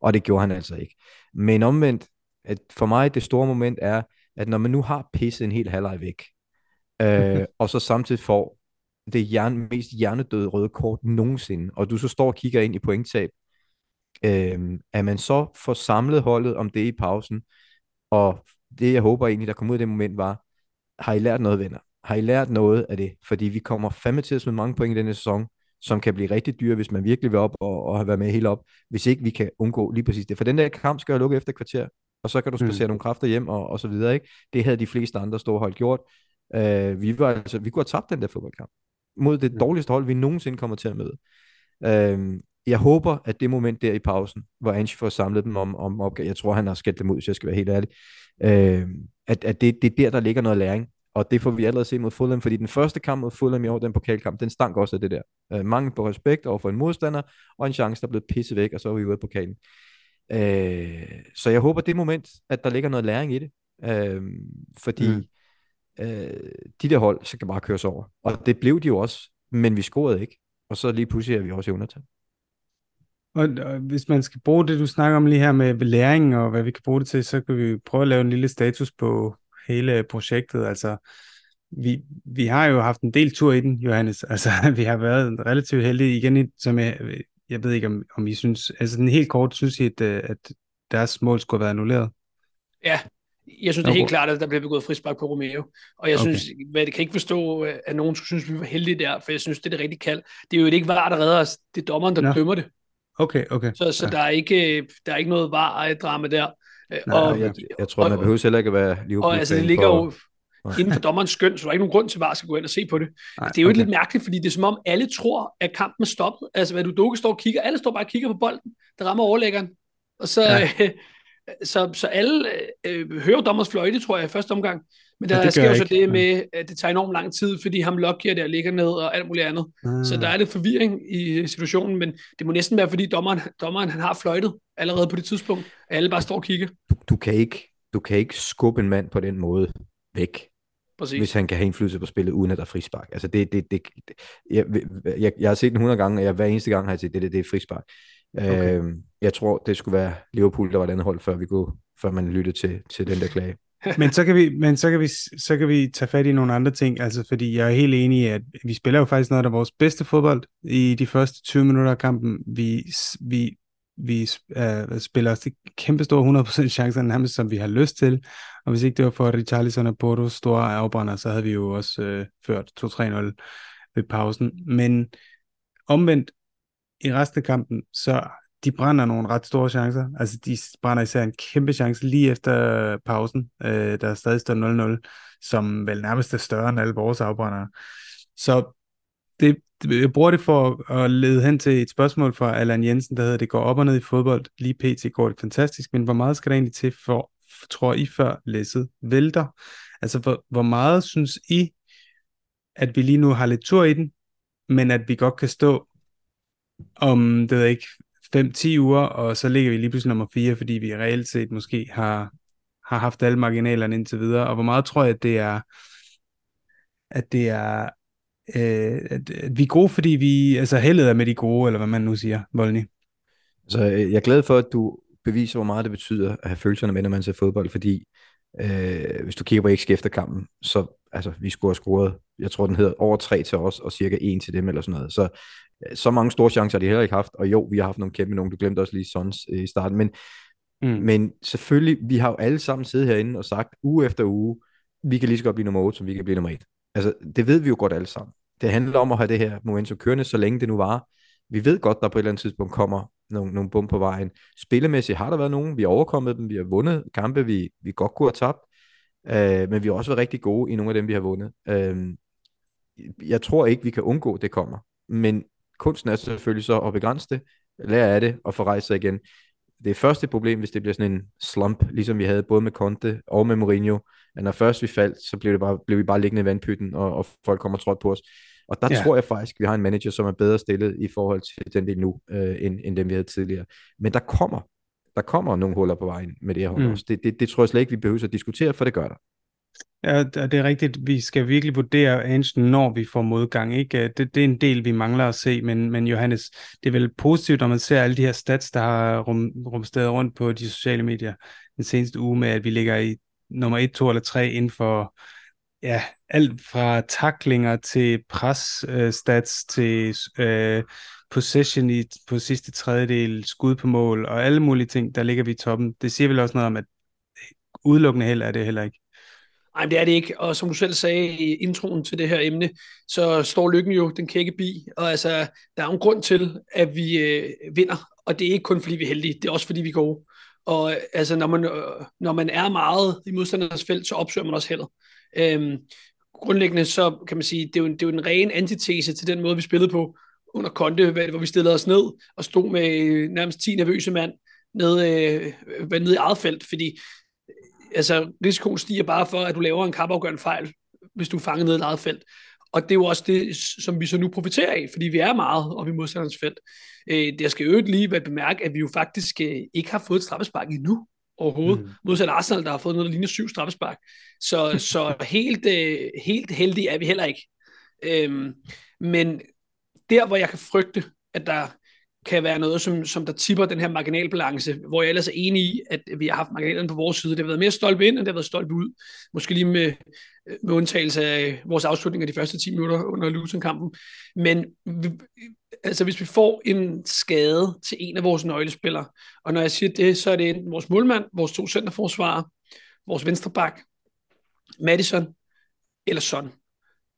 Og det gjorde han altså ikke. Men omvendt, at for mig det store moment er, at når man nu har pisset en hel halvleg væk, øh, og så samtidig får det hjerne, mest hjernedøde røde kort nogensinde, og du så står og kigger ind i pointtab, øh, at man så får samlet holdet om det i pausen, og det jeg håber egentlig, der kommer ud af det moment, var, har I lært noget, venner? Har I lært noget af det? Fordi vi kommer fandme til at smide mange point i denne sæson, som kan blive rigtig dyre, hvis man virkelig vil op og, og have været med helt op, hvis ikke vi kan undgå lige præcis det. For den der kamp skal jo lukke efter kvarter, og så kan du spacere mm. nogle kræfter hjem og, og så videre. Ikke? Det havde de fleste andre store hold gjort. Uh, vi, var, altså, vi kunne have tabt den der fodboldkamp mod det mm. dårligste hold, vi nogensinde kommer til at møde. Uh, jeg håber, at det moment der i pausen, hvor Ange får samlet dem om, om opgave, jeg tror, han har skældt dem ud, hvis jeg skal være helt ærlig, øh, at, at det, det er der, der ligger noget læring. Og det får vi allerede se mod Fulham, fordi den første kamp mod Fulham i år, den pokalkamp, den stank også af det der. Øh, mangel på respekt over for en modstander, og en chance, der er blevet pisset væk, og så er vi ude af pokalen. Øh, så jeg håber det moment, at der ligger noget læring i det. Øh, fordi mm. øh, de der hold, så kan bare køres over. Og det blev de jo også, men vi scorede ikke. Og så lige pludselig er vi også i undertal. Og, og hvis man skal bruge det, du snakker om lige her med læring og hvad vi kan bruge det til, så kan vi prøve at lave en lille status på hele projektet. Altså, vi, vi har jo haft en del tur i den, Johannes. Altså, vi har været relativt heldige igen, som jeg, jeg ved ikke, om, om I synes, altså den helt kort, synes I, at, at deres mål skulle have været annulleret? Ja, Jeg synes, det er helt klart, at der bliver begået frispark på Romeo. Og jeg okay. synes, hvad det kan ikke forstå, at nogen skulle synes, vi var heldige der, for jeg synes, det er det rigtig kald. Det er jo ikke var, der redder os. Det er dommeren, der ja. dømmer det. Okay, okay. Så, så ja. der, er ikke, der er ikke noget var-drama der. Nej, og, jeg, jeg tror, og, man behøver heller ikke at være Liverpool Og altså, det ligger jo inden for dommerens skøn, så der er ikke nogen grund til, at VAR skal gå ind og se på det. Nej, det er jo okay. lidt mærkeligt, fordi det er som om, alle tror, at kampen er stoppet. Altså, hvad du dukke står og kigger, alle står bare og kigger på bolden, der rammer overlæggeren. Og så, ja. øh, så, så alle øh, hører dommers fløjte, tror jeg, i første omgang. Men der ja, sker jo så det med, at det tager enormt lang tid, fordi ham Lockyer der ligger ned og alt muligt andet. Mm. Så der er lidt forvirring i situationen, men det må næsten være, fordi dommeren, dommeren han har fløjtet allerede på det tidspunkt, at alle bare står og kigger. Du, du, kan, ikke, du kan ikke skubbe en mand på den måde væk. Præcis. hvis han kan have indflydelse på spillet, uden at der er frispark. Altså det, det, det, jeg, jeg, jeg har set den 100 gange, og jeg, hver eneste gang har jeg set, det, det, det er frispark. Okay. Øh, jeg tror, det skulle være Liverpool, der var et andet hold, før, vi kunne, før man lyttede til, til den der klage. men så kan vi, men så kan vi, så kan vi tage fat i nogle andre ting, altså fordi jeg er helt enig i, at vi spiller jo faktisk noget af vores bedste fodbold i de første 20 minutter af kampen. Vi, vi, vi øh, spiller os kæmpe store 100% chancer, nærmest som vi har lyst til, og hvis ikke det var for Richarlison og Porto store afbrænder, så havde vi jo også øh, ført 2-3-0 ved pausen. Men omvendt, i resten af kampen, så de brænder nogle ret store chancer. Altså, de brænder især en kæmpe chance lige efter pausen, øh, der stadig står 0-0, som vel nærmest er større end alle vores afbrændere. Så det, jeg bruger det for at lede hen til et spørgsmål fra Allan Jensen, der hedder, det går op og ned i fodbold. Lige pt. går det fantastisk, men hvor meget skal der egentlig til for, tror I, før læsset vælter? Altså, hvor, hvor meget synes I, at vi lige nu har lidt tur i den, men at vi godt kan stå om, det ved jeg ikke, 5-10 uger, og så ligger vi lige pludselig nummer 4, fordi vi reelt set måske har, har haft alle marginalerne indtil videre. Og hvor meget tror jeg, at det er, at det er, øh, at, at vi er gode, fordi vi, altså heldet er med de gode, eller hvad man nu siger, Volny. Så øh, jeg er glad for, at du beviser, hvor meget det betyder at have følelserne med, når man ser fodbold, fordi øh, hvis du kigger på XG efter kampen, så altså, vi skulle have scoret, jeg tror, den hedder over 3 til os, og cirka 1 til dem, eller sådan noget. Så så mange store chancer har de heller ikke haft, og jo, vi har haft nogle kæmpe nogen, du glemte også lige Sons i starten, men, mm. men selvfølgelig, vi har jo alle sammen siddet herinde og sagt, uge efter uge, vi kan lige så godt blive nummer 8, som vi kan blive nummer 1. Altså, det ved vi jo godt alle sammen. Det handler om at have det her momentum kørende, så længe det nu var. Vi ved godt, der på et eller andet tidspunkt kommer nogle, nogle bum på vejen. Spillemæssigt har der været nogen, vi har overkommet dem, vi har vundet kampe, vi, vi godt kunne have tabt, øh, men vi har også været rigtig gode i nogle af dem, vi har vundet. Øh, jeg tror ikke, vi kan undgå, det kommer. Men kunsten er selvfølgelig så at begrænse det, lære af det og få rejst sig igen. Det første problem, hvis det bliver sådan en slump, ligesom vi havde både med Conte og med Mourinho, at når først vi faldt, så blev, det bare, blev vi bare liggende i vandpytten, og, og folk kommer trådt på os. Og der ja. tror jeg faktisk, vi har en manager, som er bedre stillet i forhold til den del nu, øh, end, end dem vi havde tidligere. Men der kommer, der kommer nogle huller på vejen med det her hold mm. også. Det, det, det tror jeg slet ikke, vi behøver at diskutere, for det gør der. Ja, det er rigtigt. Vi skal virkelig vurdere Ansten, når vi får modgang. Ikke? Det, det er en del, vi mangler at se, men, men Johannes, det er vel positivt, når man ser alle de her stats, der har rum, rumstedet rundt på de sociale medier den seneste uge med, at vi ligger i nummer 1, 2 eller 3 inden for ja, alt fra taklinger til pres øh, stats til øh, possession i, på sidste tredjedel, skud på mål og alle mulige ting, der ligger vi i toppen. Det siger vel også noget om, at øh, udelukkende held er det heller ikke. Nej, det er det ikke. Og som du selv sagde i introen til det her emne, så står lykken jo den kække bi. Og altså, der er en grund til, at vi øh, vinder. Og det er ikke kun fordi vi er heldige, det er også fordi vi er gode. Og øh, altså, når man, øh, når man er meget i modstandernes felt, så opsøger man også heldet. Øhm, grundlæggende så kan man sige, det er, jo, det er jo en ren antitese til den måde, vi spillede på under Konte, hvor vi stillede os ned og stod med øh, nærmest 10 nervøse mand nede, øh, nede i eget felt, fordi øh, altså, risikoen stiger bare for, at du laver en kampafgørende fejl, hvis du er fanget ned i eget felt. Og det er jo også det, som vi så nu profiterer af, fordi vi er meget oppe i modstanderens felt. Øh, det skal jo lige være bemærke, at vi jo faktisk øh, ikke har fået straffespark endnu overhovedet. Mm. Modsat Arsenal, der har fået noget, der ligner syv straffespark. Så, så helt, øh, helt heldige er vi heller ikke. Øhm, men der, hvor jeg kan frygte, at der kan være noget, som, som der tipper den her marginalbalance, hvor jeg ellers er enig i, at vi har haft marginalen på vores side. Det har været mere stolpe ind, end det har været stolpe ud. Måske lige med, med undtagelse af vores afslutning af de første 10 minutter under Luton-kampen. Men vi, altså, hvis vi får en skade til en af vores nøglespillere, og når jeg siger det, så er det enten vores målmand, vores to centerforsvarer, vores venstreback, Madison eller Son,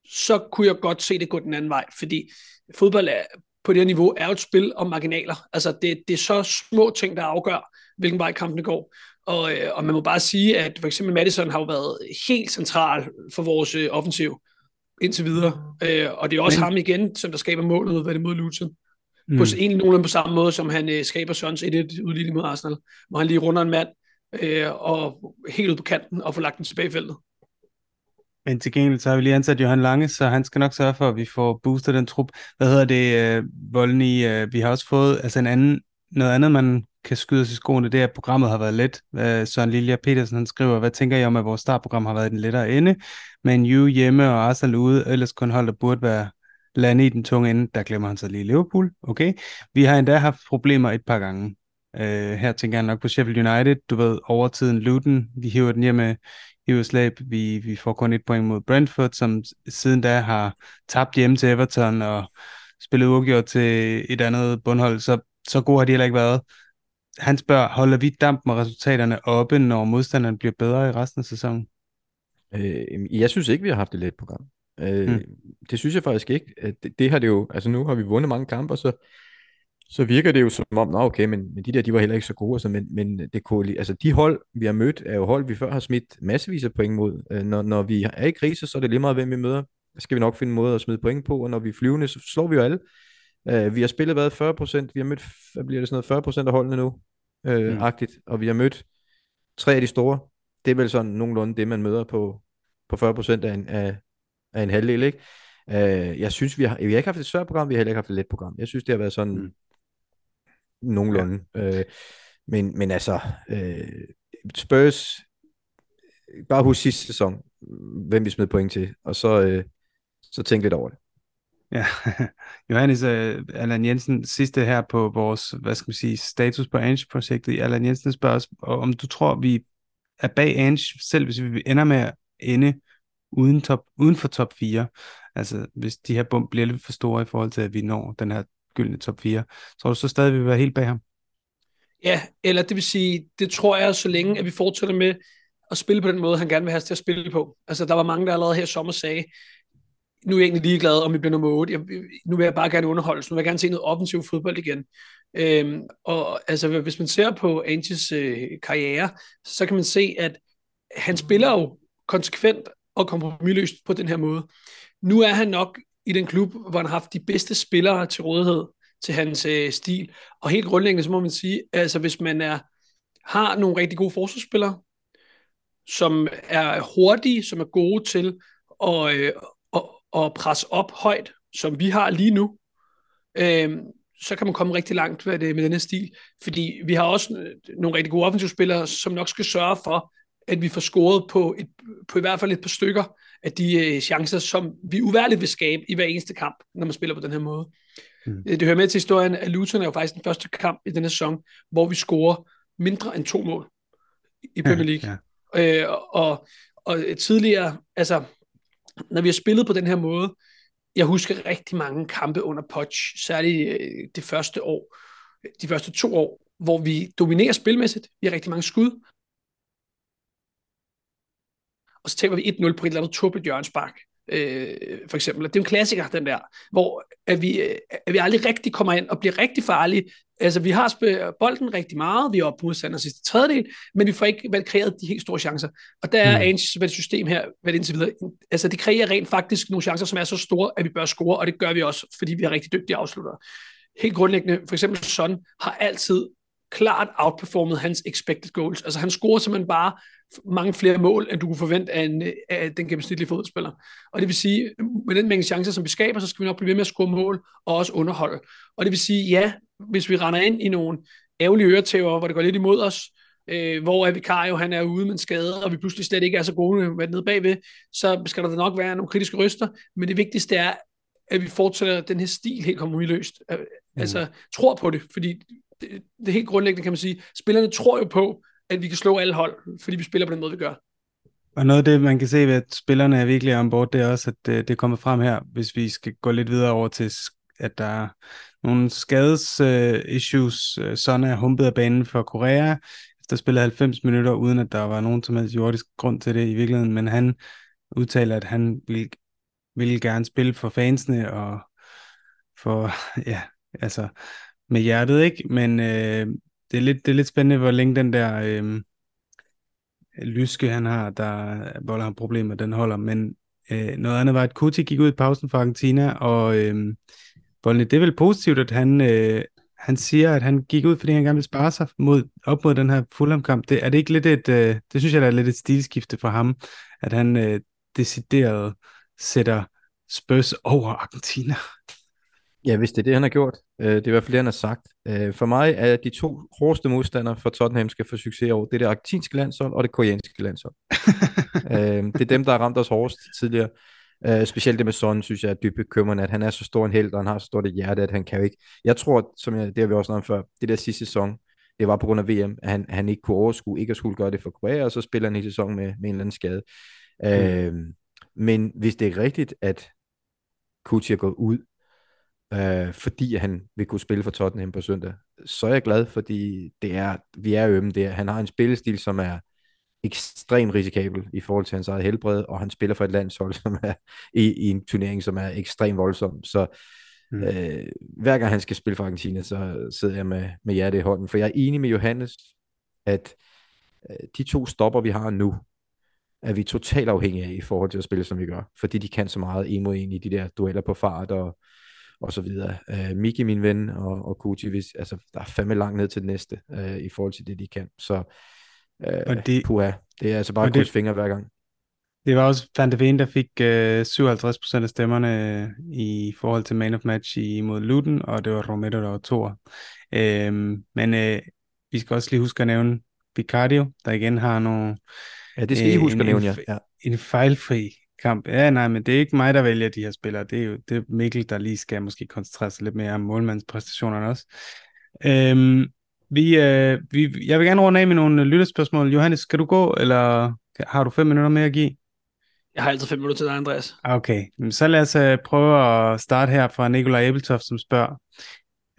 så kunne jeg godt se det gå den anden vej, fordi fodbold er, på det her niveau er jo et spil om marginaler. Altså det, det er så små ting, der afgør, hvilken vej kampene går. Og, øh, og man må bare sige, at for eksempel Madison har jo været helt central for vores øh, offensiv indtil videre. Øh, og det er også Men... ham igen, som der skaber målet ud mod Luton. Mm. På, egentlig nogenlunde på samme måde, som han øh, skaber Sons 1-1 udligning mod Arsenal, hvor han lige runder en mand øh, og helt ud på kanten og får lagt den tilbage i feltet. Men til gengæld så har vi lige ansat Johan Lange, så han skal nok sørge for, at vi får boostet den trup. Hvad hedder det, øh, Voldny? Øh, vi har også fået altså en anden, noget andet, man kan skyde sig i skoene, det er, at programmet har været let. Øh, Søren Lilja Petersen han skriver, hvad tænker I om, at vores startprogram har været den lettere ende, men you hjemme og Arsenal ude, ellers kun hold, der burde være lande i den tunge ende, der glemmer han sig lige Liverpool. Okay. Vi har endda haft problemer et par gange. Øh, her tænker jeg nok på Sheffield United, du ved, overtiden Luton, vi hiver den hjem med Hiverslæb, vi, vi får kun et point mod Brentford, som siden da har tabt hjemme til Everton og spillet uafgjort til et andet bundhold, så, så gode har de heller ikke været. Han spørger, holder vi damp med resultaterne oppe, når modstanderen bliver bedre i resten af sæsonen? Øh, jeg synes ikke, vi har haft et let program. Øh, mm. Det synes jeg faktisk ikke. Det, det har det jo, altså nu har vi vundet mange kampe, og så, så virker det jo som om, nå okay, men, men de der, de var heller ikke så gode, altså, men, men det kunne, altså de hold, vi har mødt, er jo hold, vi før har smidt massevis af point mod. Øh, når, når vi er i krise, så er det lige meget, hvem vi møder. Skal vi nok finde en måde at smide point på, og når vi er flyvende, så slår vi jo alle. Uh, vi har spillet hvad, 40% vi har mødt, hvad bliver det sådan noget, 40% af holdene nu, uh, mm. agtigt, og vi har mødt tre af de store. Det er vel sådan nogenlunde det, man møder på, på 40% af en, af, af en halvdel, ikke? Uh, jeg synes, vi har, vi har ikke haft et svært program, vi har heller ikke haft et let program. Jeg synes, det har været sådan mm. Nogenlunde. Ja. Uh, men, men altså, uh, Spurs, bare husk sidste sæson, hvem vi smed point til, og så, uh, så tænk lidt over det. Ja, Johannes uh, Allan Jensen, sidste her på vores, hvad skal man sige, status på Ange-projektet. Allan Jensen spørger os, om du tror, vi er bag Ange, selv hvis vi ender med at ende uden, top, uden for top 4. Altså, hvis de her bump bliver lidt for store i forhold til, at vi når den her gyldne top 4, tror du så stadig, vi vil være helt bag ham? Ja, eller det vil sige, det tror jeg, så længe at vi fortsætter med at spille på den måde, han gerne vil have os til at spille på. Altså, der var mange, der allerede her sommer sagde, nu er jeg egentlig ligeglad, om vi bliver nummer 8. Jeg, nu vil jeg bare gerne underholdes. Nu vil jeg gerne se noget offensiv fodbold igen. Øhm, og altså, hvis man ser på Angels øh, karriere, så kan man se, at han spiller jo konsekvent og kompromilløst på den her måde. Nu er han nok i den klub, hvor han har haft de bedste spillere til rådighed til hans øh, stil. Og helt grundlæggende, så må man sige, altså hvis man er, har nogle rigtig gode forsvarsspillere, som er hurtige, som er gode til at, øh, at, at presse op højt, som vi har lige nu, øh, så kan man komme rigtig langt med, det, med denne stil. Fordi vi har også øh, nogle rigtig gode offensivspillere, som nok skal sørge for, at vi får scoret på, et, på i hvert fald et par stykker af de øh, chancer, som vi uværligt vil skabe i hver eneste kamp, når man spiller på den her måde. Mm. Det hører med til historien, at Luton er jo faktisk den første kamp i denne sæson, hvor vi scorer mindre end to mål i Premier League. Ja, ja. Øh, og, og tidligere, altså, når vi har spillet på den her måde, jeg husker rigtig mange kampe under Poch, særligt øh, det første år, de første to år, hvor vi dominerer spilmæssigt. Vi har rigtig mange skud, og så taber vi 1-0 på et eller andet tubbet hjørnspark, øh, for eksempel. Det er en klassiker, den der, hvor at vi, øh, at vi aldrig rigtig kommer ind og bliver rigtig farlige. Altså, vi har bolden rigtig meget, vi er oppe på modstander sidste tredjedel, men vi får ikke kreeret de helt store chancer. Og der er mm. Anges system her, vel indtil videre, altså det kræver rent faktisk nogle chancer, som er så store, at vi bør score, og det gør vi også, fordi vi har rigtig dygtige afslutter. Helt grundlæggende, for eksempel Son har altid klart outperformet hans expected goals. Altså han scorer simpelthen bare mange flere mål, end du kunne forvente af, en, af den gennemsnitlige fodboldspiller. Og det vil sige, med den mængde chancer, som vi skaber, så skal vi nok blive ved med at score mål og også underholde. Og det vil sige, ja, hvis vi render ind i nogle ærgerlige øretæver, hvor det går lidt imod os, øh, hvor er jo, han er ude med en skade, og vi pludselig slet ikke er så gode med nede bagved, så skal der nok være nogle kritiske ryster, men det vigtigste er, at vi fortsætter den her stil helt kompromisløst. Mm. Altså, tror på det, fordi det, det helt grundlæggende kan man sige, spillerne tror jo på, at vi kan slå alle hold, fordi vi spiller på den måde, vi gør. Og noget af det, man kan se ved, at spillerne er virkelig ombord, det er også, at øh, det, det kommer frem her, hvis vi skal gå lidt videre over til, at der er nogle skades uh, issues. Øh, Sådan er humpet af banen for Korea, efter spillede 90 minutter, uden at der var nogen som helst jordisk grund til det i virkeligheden, men han udtaler, at han vil, vil gerne spille for fansene og for, ja, altså med hjertet, ikke? Men øh, det, er lidt, det er lidt spændende, hvor længe den der øh, lyske, han har, der volder ham problemer, den holder. Men øh, noget andet var, at Kuti gik ud i pausen for Argentina, og øh, Bolne, det er vel positivt, at han, øh, han siger, at han gik ud, fordi han gerne vil spare sig mod, op mod den her Fulham-kamp. Det, er det ikke lidt et, øh, det synes jeg, der er lidt et stilskifte for ham, at han øh, decideret sætter Spurs over Argentina? Ja, hvis det er det, han har gjort. Øh, det er i hvert fald det, han har sagt. Øh, for mig er de to hårdeste modstandere for Tottenham skal få succes over. Det er det argentinske landshold og det koreanske landshold. Øh, det er dem, der har ramt os hårdest tidligere. specielt det med Son, synes jeg er dybt bekymrende, at han er så stor en held, og han har så stort et hjerte, at han kan jo ikke... Jeg tror, som jeg, det har vi også snakket før, det der sidste sæson, det var på grund af VM, at han, han ikke kunne overskue, ikke at skulle gøre det for Korea, og så spiller han i sæson med, med en eller anden skade. Mm. Øh, men hvis det er rigtigt, at Kuti er gået ud, øh, fordi han vil kunne spille for Tottenham på søndag, så er jeg glad, fordi det er, vi er ømme der. Han har en spillestil, som er ekstremt risikabel i forhold til hans eget helbred, og han spiller for et landshold, som er i, i en turnering, som er ekstremt voldsom. Så mm. øh, hver gang han skal spille for Argentina, så sidder jeg med, med hjertet i hånden. For jeg er enig med Johannes, at øh, de to stopper, vi har nu, er vi totalt afhængige af i forhold til at spille, som vi gør. Fordi de kan så meget en mod en i de der dueller på fart og, og så videre. Uh, Miki, min ven, og, og Kuti, hvis, altså, der er fandme langt ned til det næste, uh, i forhold til det, de kan. Så uh, og det, puha, det er altså bare at fingre hver gang. Det var også Van de Ven, der fik uh, 57% af stemmerne i forhold til Man of Match imod Luton, og det var Romero, der var to. Uh, men uh, vi skal også lige huske at nævne Vicario, der igen har nogle... Ja, det skal I huske en, at nævne, ja. ja. En fejlfri kamp. Ja, nej, men det er ikke mig, der vælger de her spillere. Det er jo det er Mikkel, der lige skal måske koncentrere sig lidt mere om målmandspræstationerne også. Øhm, vi, øh, vi, jeg vil gerne runde af med nogle lytterspørgsmål. Johannes, skal du gå, eller har du fem minutter mere at give? Jeg har altid fem minutter til dig, Andreas. Okay, så lad os uh, prøve at starte her fra Nikolaj Ebeltoft, som spørger,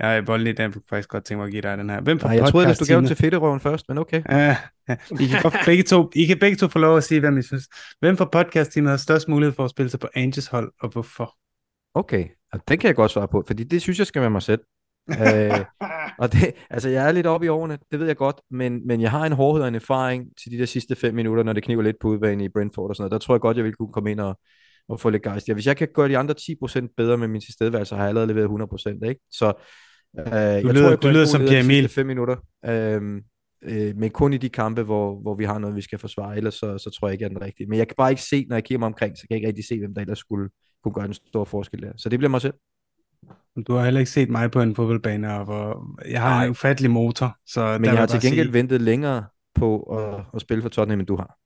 er voldelig, den kunne faktisk godt tænke mig at give dig den her. Hvem for Nej, jeg troede, at du gav den til Fedterøven først, men okay. Ja, ja. I, kan godt, begge to, I kan begge to få lov at sige, hvem I synes. Hvem for podcast-teamet har størst mulighed for at spille sig på Angels hold, og hvorfor? Okay, og den kan jeg godt svare på, fordi det synes jeg skal være mig selv. øh, og det, altså jeg er lidt oppe i årene, det ved jeg godt, men, men jeg har en hårdhed og en erfaring til de der sidste fem minutter, når det kniver lidt på udbanen i Brentford og sådan noget. Der tror jeg godt, jeg vil kunne komme ind og, og få lidt gejst. Ja, hvis jeg kan gøre de andre 10% bedre med min tilstedeværelse, har jeg allerede leveret 100%, ikke? Så Uh, du jeg lyder, tror, jeg du lyder som Pierre Emil. Fem minutter. Uh, uh, men kun i de kampe, hvor, hvor vi har noget, vi skal forsvare. Ellers så, så tror jeg ikke, at den rigtige. Men jeg kan bare ikke se, når jeg kigger mig omkring, så kan jeg ikke rigtig se, hvem der ellers skulle kunne gøre en stor forskel der. Så det bliver mig selv. Du har heller ikke set mig på en fodboldbane, og hvor jeg har Nej. en ufattelig motor. Så men jeg har til gengæld sige... ventet længere på at, at spille for Tottenham, end du har.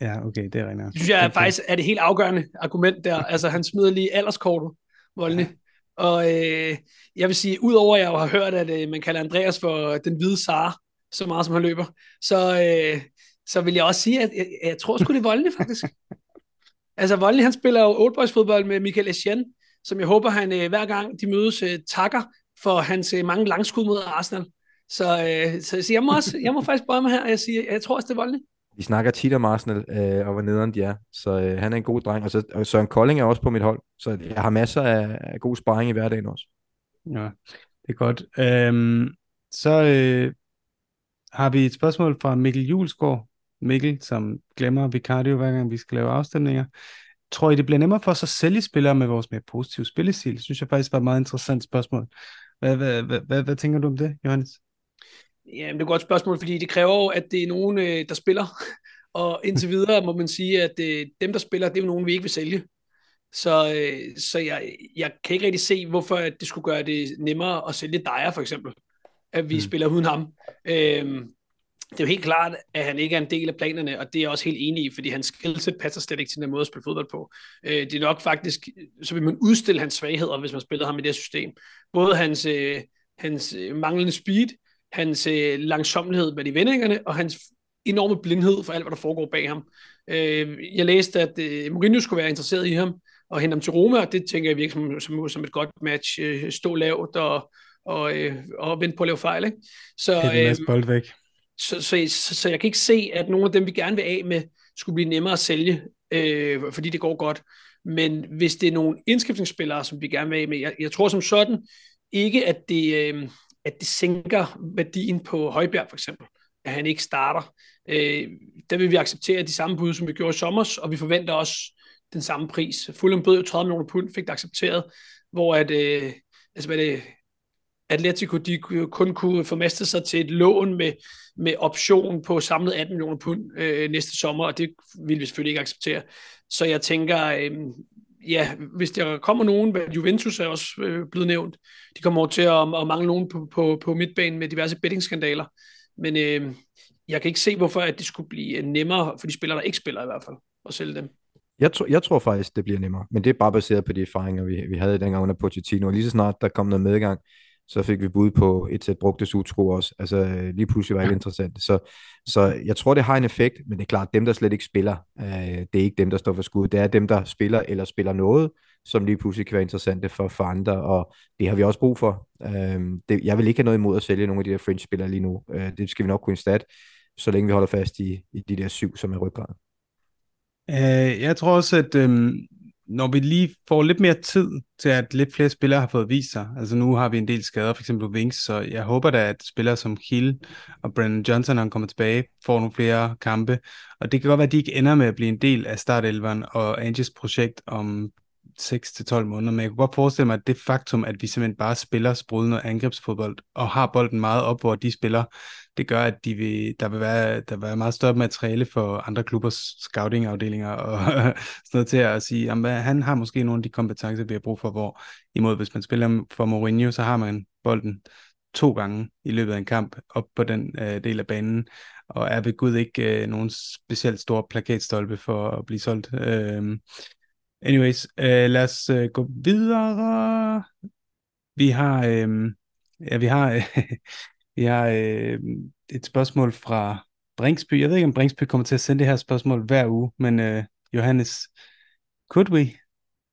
Ja, okay, det er rigtigt. Det synes jeg okay. faktisk er det helt afgørende argument der. Altså, han smider lige alderskortet, Voldene. Og øh, jeg vil sige, udover at jeg jo har hørt, at øh, man kalder Andreas for den hvide Sara, så meget som han løber, så, øh, så vil jeg også sige, at jeg, jeg tror sgu det er Voldelig, faktisk. altså Voldelig, han spiller jo oldboys fodbold med Michael Essien, som jeg håber, han øh, hver gang de mødes øh, takker for hans øh, mange langskud mod Arsenal. Så, øh, så, så jeg, må også, jeg må faktisk bøje mig her, og jeg, siger, jeg tror også, det er Voldelig. Vi snakker tit om Arsenal, øh, og hvor nederen de er. Så øh, han er en god dreng. Og, så, og Søren Kolding er også på mit hold. Så jeg har masser af, af god sparring i hverdagen også. Ja, det er godt. Øhm, så øh, har vi et spørgsmål fra Mikkel Julesgaard. Mikkel, som glemmer Vicario hver gang vi skal lave afstemninger. Tror I, det bliver nemmere for os at sælge spillere med vores mere positive spillestil? Det synes jeg faktisk var et meget interessant spørgsmål. Hvad, hvad, hvad, hvad, hvad tænker du om det, Johannes? Ja, det er et godt spørgsmål, fordi det kræver jo, at det er nogen, øh, der spiller. Og indtil videre må man sige, at øh, dem, der spiller, det er jo nogen, vi ikke vil sælge. Så, øh, så jeg, jeg kan ikke rigtig se, hvorfor det skulle gøre det nemmere at sælge Dyer, for eksempel. At vi mm. spiller uden ham. Øhm, det er jo helt klart, at han ikke er en del af planerne, og det er jeg også helt enig i, fordi hans skillset passer slet ikke til den måde at spille fodbold på. Øh, det er nok faktisk, så vil man udstille hans svagheder, hvis man spiller ham i det her system. Både hans, øh, hans manglende speed, hans øh, langsomlighed med de vendingerne, og hans enorme blindhed for alt, hvad der foregår bag ham. Øh, jeg læste, at øh, Mourinho skulle være interesseret i ham, og hente ham til Roma, og det tænker jeg virkelig som, som, som et godt match. Øh, stå lavt og, og, øh, og vente på at lave fejl. Ikke? Så, øh, bold væk. så, så, så, så jeg kan ikke se, at nogle af dem, vi gerne vil af med, skulle blive nemmere at sælge, øh, fordi det går godt. Men hvis det er nogle indskiftningsspillere, som vi gerne vil af med, jeg, jeg tror som sådan ikke, at det, øh, at det sænker værdien på Højbjerg for eksempel, at han ikke starter. Øh, der vil vi acceptere de samme bud, som vi gjorde i sommer, og vi forventer også den samme pris. Fulham bød jo 30 millioner pund, fik det accepteret, hvor at, øh, altså hvad det, Atletico de kun kunne formaste sig til et lån med, med option på samlet 18 millioner pund øh, næste sommer, og det vil vi selvfølgelig ikke acceptere. Så jeg tænker, øh, ja, hvis der kommer nogen, Juventus er også øh, blevet nævnt, de kommer over til at, at mangle nogen på, på, på midtbanen med diverse bettingskandaler, men øh, jeg kan ikke se, hvorfor at det skulle blive nemmere for de spillere, der ikke spiller i hvert fald, at sælge dem. Jeg, tro, jeg tror faktisk, det bliver nemmere, men det er bare baseret på de erfaringer, vi, vi havde dengang under Pochettino. Lige så snart der kom noget medgang, så fik vi bud på et sæt brugte sutsko også. Altså lige pludselig var det interessant. Så, så jeg tror, det har en effekt, men det er klart, dem der slet ikke spiller, øh, det er ikke dem, der står for skud. Det er dem, der spiller eller spiller noget, som lige pludselig kan være interessante for, for andre, og det har vi også brug for. Øh, det, jeg vil ikke have noget imod at sælge nogle af de der fringe-spillere lige nu. Øh, det skal vi nok kunne instatte, så længe vi holder fast i, i de der syv, som er ryggraden. Øh, jeg tror også, at øhm, når vi lige får lidt mere tid til, at lidt flere spillere har fået vist sig, altså nu har vi en del skader, for eksempel Wings, så jeg håber da, at spillere som Hill og Brandon Johnson, når han kommer tilbage, får nogle flere kampe, og det kan godt være, at de ikke ender med at blive en del af startelveren og Anges projekt om 6-12 måneder, men jeg kunne godt forestille mig, at det faktum, at vi simpelthen bare spiller sprudende angrebsfodbold, og har bolden meget op, hvor de spiller, det gør, at de vil, der, vil være, der vil være meget større materiale for andre klubbers scouting-afdelinger og sådan noget til at sige, at han har måske nogle af de kompetencer, vi har brug for, hvor imod hvis man spiller for Mourinho, så har man bolden to gange i løbet af en kamp op på den øh, del af banen, og er ved Gud ikke øh, nogen specielt stor plakatstolpe for at blive solgt. Øh, anyways, øh, lad os øh, gå videre. Vi har, øh, ja, vi har øh, Vi har øh, et spørgsmål fra Bringsby. Jeg ved ikke, om Bringsby kommer til at sende det her spørgsmål hver uge, men øh, Johannes, could we?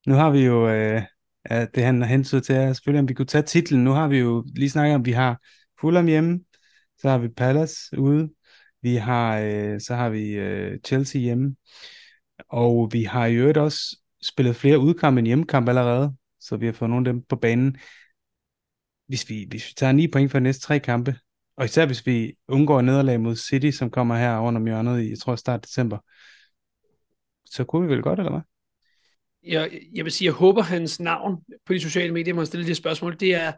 Nu har vi jo, øh, det han har til, er selvfølgelig, om vi kunne tage titlen. Nu har vi jo lige snakket om, vi har Fulham hjemme, så har vi Palace ude, vi har, øh, så har vi øh, Chelsea hjemme, og vi har i øvrigt også spillet flere udkampe end hjemmekamp allerede, så vi har fået nogle af dem på banen hvis vi, hvis vi tager 9 point for de næste tre kampe, og især hvis vi undgår nederlag mod City, som kommer her rundt om hjørnet i, jeg tror, start december, så kunne vi vel godt, eller hvad? Jeg, jeg vil sige, jeg håber, hans navn på de sociale medier, man stille det spørgsmål, det er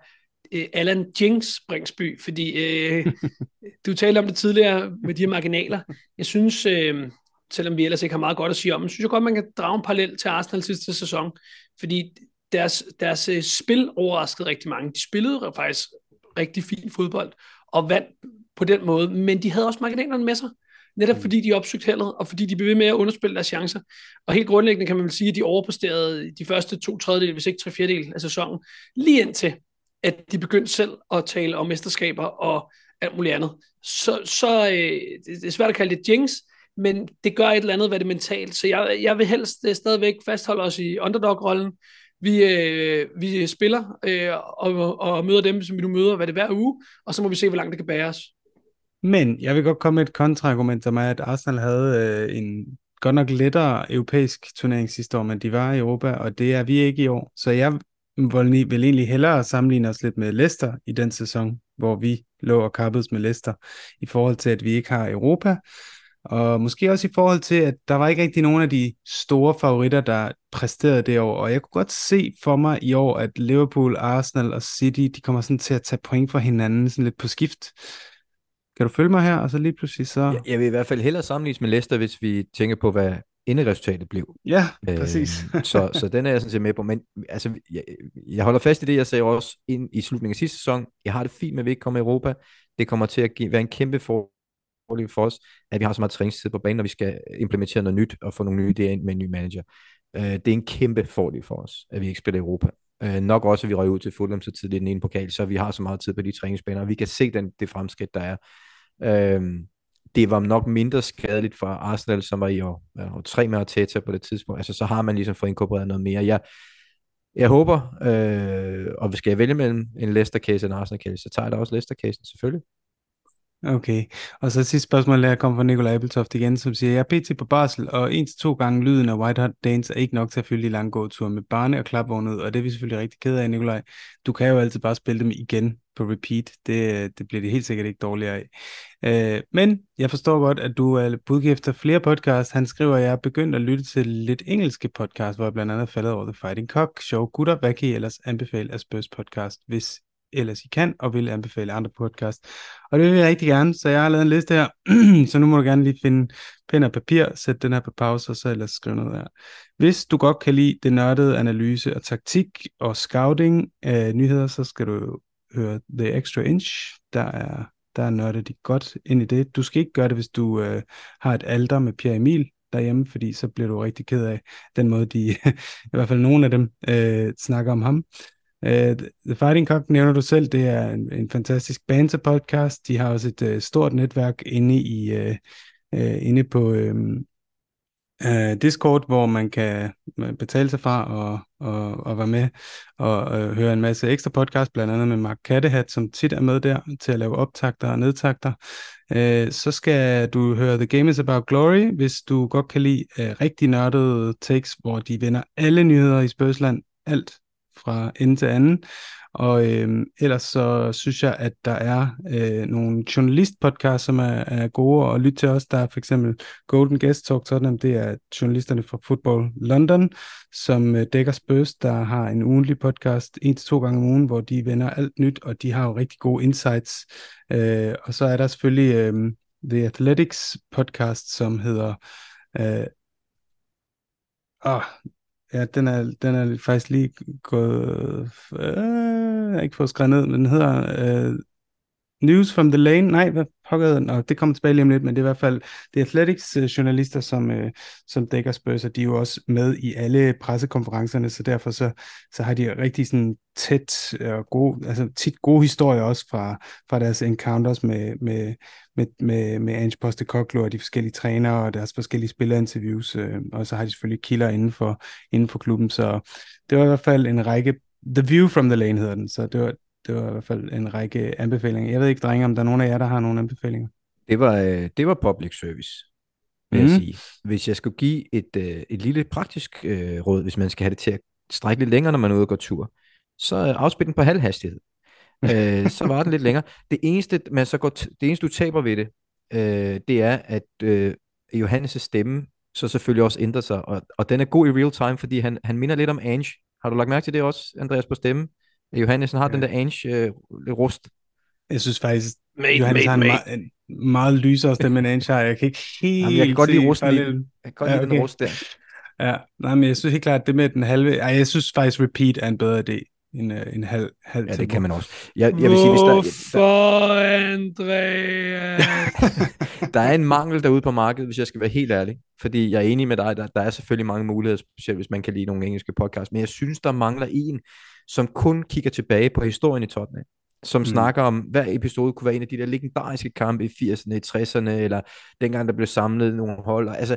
uh, Alan Jinx Bringsby, fordi uh, du talte om det tidligere med de her marginaler. Jeg synes, uh, selvom vi ellers ikke har meget godt at sige om, synes jeg godt, man kan drage en parallel til Arsenal sidste sæson, fordi deres, deres øh, spil overraskede rigtig mange. De spillede faktisk rigtig fin fodbold og vandt på den måde, men de havde også marginalerne med sig. Netop mm. fordi de opsøgte heldet, og fordi de blev ved med at underspille deres chancer. Og helt grundlæggende kan man vel sige, at de overpræsterede de første to tredjedel, hvis ikke tre fjerdedel af sæsonen, lige indtil, at de begyndte selv at tale om mesterskaber og alt muligt andet. Så, så øh, det er svært at kalde det jinx, men det gør et eller andet, hvad det mentalt. Så jeg, jeg vil helst øh, stadigvæk fastholde os i underdog-rollen, vi, øh, vi spiller øh, og, og møder dem, som vi nu møder, hvad det er hver uge, og så må vi se, hvor langt det kan bære os. Men jeg vil godt komme med et kontraargument, som er, at Arsenal havde øh, en godt nok lettere europæisk turnering sidste år, men de var i Europa, og det er vi ikke i år. Så jeg vil, vil egentlig hellere sammenligne os lidt med Leicester i den sæson, hvor vi lå og kappedes med Leicester, i forhold til, at vi ikke har Europa, og måske også i forhold til, at der var ikke rigtig nogen af de store favoritter, der præsterede det år. Og jeg kunne godt se for mig i år, at Liverpool, Arsenal og City, de kommer sådan til at tage point fra hinanden sådan lidt på skift. Kan du følge mig her? Og så lige pludselig så... Jeg, jeg vil i hvert fald hellere sammenligne med Leicester, hvis vi tænker på, hvad enderesultatet blev. Ja, øh, præcis. så, så den er jeg sådan set med på. Men altså, jeg, jeg holder fast i det, jeg sagde også ind i slutningen af sidste sæson. Jeg har det fint med, at vi ikke kommer i Europa. Det kommer til at give, være en kæmpe for fordel for os, at vi har så meget træningstid på banen, når vi skal implementere noget nyt og få nogle nye idéer ind med en ny manager. Øh, det er en kæmpe fordel for os, at vi ikke spiller i Europa. Øh, nok også, at vi røg ud til Fulham så tidligt i den ene pokal, så vi har så meget tid på de træningsbaner, og vi kan se den, det fremskridt, der er. Øh, det var nok mindre skadeligt for Arsenal, som var i år, år tre med Arteta på det tidspunkt. Altså, så har man ligesom fået inkorporeret noget mere. Jeg, jeg håber, øh, og skal jeg vælge mellem en Leicester-case og en Arsenal-case, så tager jeg da også Leicester-casen selvfølgelig. Okay, og så sidste spørgsmål der kommer fra Nikolaj Abeltoft igen, som siger, jeg er pt. på barsel, og en til to gange lyden af White Hot Dance er ikke nok til at fylde de lange gåture med barne- og klapvognet, og det er vi selvfølgelig rigtig ked af, Nikolaj. Du kan jo altid bare spille dem igen på repeat, det, det bliver det helt sikkert ikke dårligere af. Øh, men jeg forstår godt, at du er budgift af flere podcasts. Han skriver, at jeg er begyndt at lytte til lidt engelske podcast, hvor jeg blandt andet faldet over The Fighting Cock, Show Gutter, hvad kan I ellers anbefale af Spurs podcast, hvis ellers I kan, og vil anbefale andre podcast. Og det vil jeg rigtig gerne, så jeg har lavet en liste her, så nu må du gerne lige finde pen og papir, sætte den her på pause, og så ellers skrive noget her. Hvis du godt kan lide det nørdede analyse og taktik og scouting af nyheder, så skal du høre The Extra Inch. Der er, der er nørdet de godt ind i det. Du skal ikke gøre det, hvis du øh, har et alder med Pierre Emil derhjemme, fordi så bliver du rigtig ked af den måde, de, i hvert fald nogle af dem, øh, snakker om ham. Uh, The Fighting Cock nævner du selv, det er en, en fantastisk banter podcast. De har også et uh, stort netværk inde i uh, uh, inde på um, uh, Discord, hvor man kan betale sig fra og, og, og være med og uh, høre en masse ekstra podcast, blandt andet med Mark Kattehat, som tit er med der til at lave optagter og nedtagter. Uh, så skal du høre The Game is About Glory, hvis du godt kan lide uh, rigtig nørdede takes, hvor de vender alle nyheder i Spørgsland, alt fra ende til anden. Og øh, ellers så synes jeg, at der er øh, nogle journalistpodcasts, som er, er gode at lytte til os. Der er for eksempel Golden Guest Talk Tottenham, det er journalisterne fra Football London, som øh, dækker Spurs, der har en ugenlig podcast, en til to gange om ugen, hvor de vender alt nyt, og de har jo rigtig gode insights. Øh, og så er der selvfølgelig øh, The Athletics podcast, som hedder... Øh, Ah, Ja, den er, den er faktisk lige gået... Øh, jeg har ikke fået skrevet ned, men den hedder øh, News from the Lane. Nej, hvad pokker? Og det kommer tilbage lige om lidt, men det er i hvert fald det Athletics øh, journalister, som, øh, som dækker Spurs, og de er jo også med i alle pressekonferencerne, så derfor så, så har de rigtig sådan tæt og gode, altså tit gode historier også fra, fra deres encounters med, med, med, med, med Ange Postecoglou og de forskellige trænere og deres forskellige spillerinterviews, øh, og så har de selvfølgelig kilder inden for, inden for klubben, så det var i hvert fald en række The View from the Lane hedder den, så det var, det var i hvert fald en række anbefalinger. Jeg ved ikke, drenge, om der er nogen af jer, der har nogle anbefalinger. Det var, øh, det var public service, vil mm. jeg mhm. sige. Hvis jeg skulle give et, øh, et lille praktisk øh, råd, hvis man skal have det til at strække lidt længere, når man er ude og går tur, så afspil den på halv hastighed. øh, så var den lidt længere. Det eneste, man så går det eneste, du taber ved det, øh, det er, at øh, Johannes' stemme så selvfølgelig også ændrer sig, og, og den er god i real time, fordi han, han minder lidt om Ange. Har du lagt mærke til det også, Andreas, på stemme? Johannesen har ja. den der Ange øh, rust. Jeg synes faktisk, mate, Johannes mate, har en, mate. en meget lysere stemme end Ange har. Jeg kan ikke helt Jamen, jeg kan godt lide rusten. Jeg kan godt ja, okay. den rust der. Ja, nej, men jeg synes helt klart, at det med den halve... Ej, jeg synes faktisk, repeat er en bedre idé end, uh, en halv, halv Ja, det kan man også. Jeg, jeg vil sige, hvis der, Hvorfor, Andreas? der er en mangel derude på markedet, hvis jeg skal være helt ærlig. Fordi jeg er enig med dig, der, der er selvfølgelig mange muligheder, specielt hvis man kan lide nogle engelske podcasts. Men jeg synes, der mangler en, som kun kigger tilbage på historien i Tottenham som mm. snakker om, hver episode kunne være en af de der legendariske kampe i 80'erne, i 60'erne, eller dengang der blev samlet nogle hold. Altså,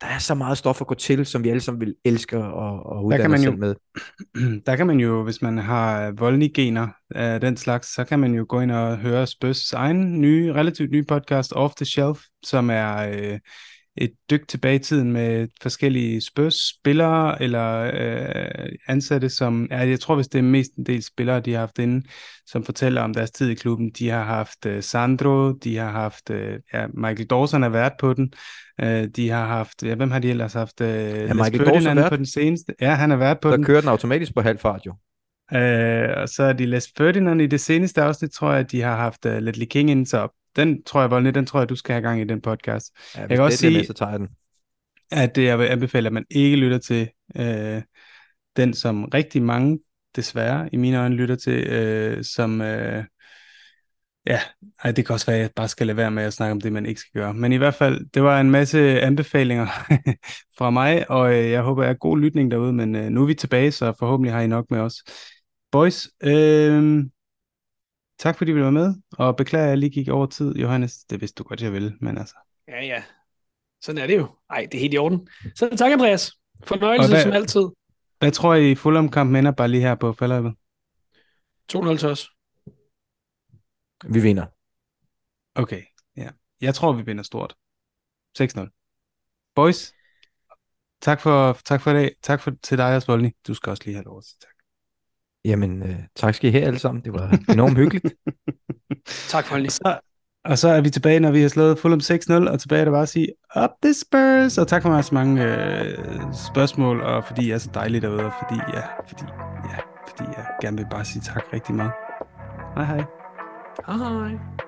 der er så meget stof at gå til, som vi alle sammen vil elske at, at uddanne kan man jo, med. Der kan man jo, hvis man har voldnigener af den slags, så kan man jo gå ind og høre Spøs egen nye, relativt nye podcast, Off the Shelf, som er øh, et dyk tilbage i tiden med forskellige Spurs-spillere eller øh, ansatte, som ja, jeg tror, hvis det er mest en del spillere, de har haft inde, som fortæller om deres tid i klubben. De har haft øh, Sandro, de har haft øh, ja, Michael Dawson er vært på den, øh, de har haft, ja, hvem har de ellers haft? Øh, ja, Michael Dawson på den seneste. Ja, han er vært på Der den. Der kører den automatisk på halv fart jo. Øh, og så er de Les Ferdinand i det seneste afsnit, tror jeg, at de har haft uh, Ledley King ind, så den tror jeg, Volny, den tror jeg, du skal have gang i den podcast. Ja, jeg kan også sige, med, så tager jeg den. at det, jeg vil anbefale, at man ikke lytter til øh, den, som rigtig mange, desværre, i mine øjne lytter til, øh, som... Øh, Ja, ej, det kan også være, at jeg bare skal lade være med at snakke om det, man ikke skal gøre. Men i hvert fald, det var en masse anbefalinger fra mig, og øh, jeg håber, jeg har god lytning derude, men øh, nu er vi tilbage, så forhåbentlig har I nok med os. Boys, øh, Tak fordi du var med, og beklager, at jeg lige gik over tid, Johannes. Det vidste du godt, jeg ville, men altså. Ja, ja. Sådan er det jo. Ej, det er helt i orden. Så tak, Andreas. Fornøjelse hvad, som altid. Hvad tror I, Fulham-kampen ender bare lige her på faldøbet? 2-0 til os. Vi vinder. Okay, ja. Jeg tror, vi vinder stort. 6-0. Boys, tak for, tak for i dag. Tak for, til dig, Osvolny. Du skal også lige have lov at sige tak. Jamen, øh, tak skal I have alle sammen. Det var enormt hyggeligt. tak for det. Så, og så er vi tilbage, når vi har slået Fulham 6-0, og tilbage er det bare at sige, up the Spurs! Og tak for mig så mange øh, spørgsmål, og fordi I er så dejlige derude, og fordi, ja, fordi, ja, fordi jeg gerne vil bare sige tak rigtig meget. Hej hej. Hej hej.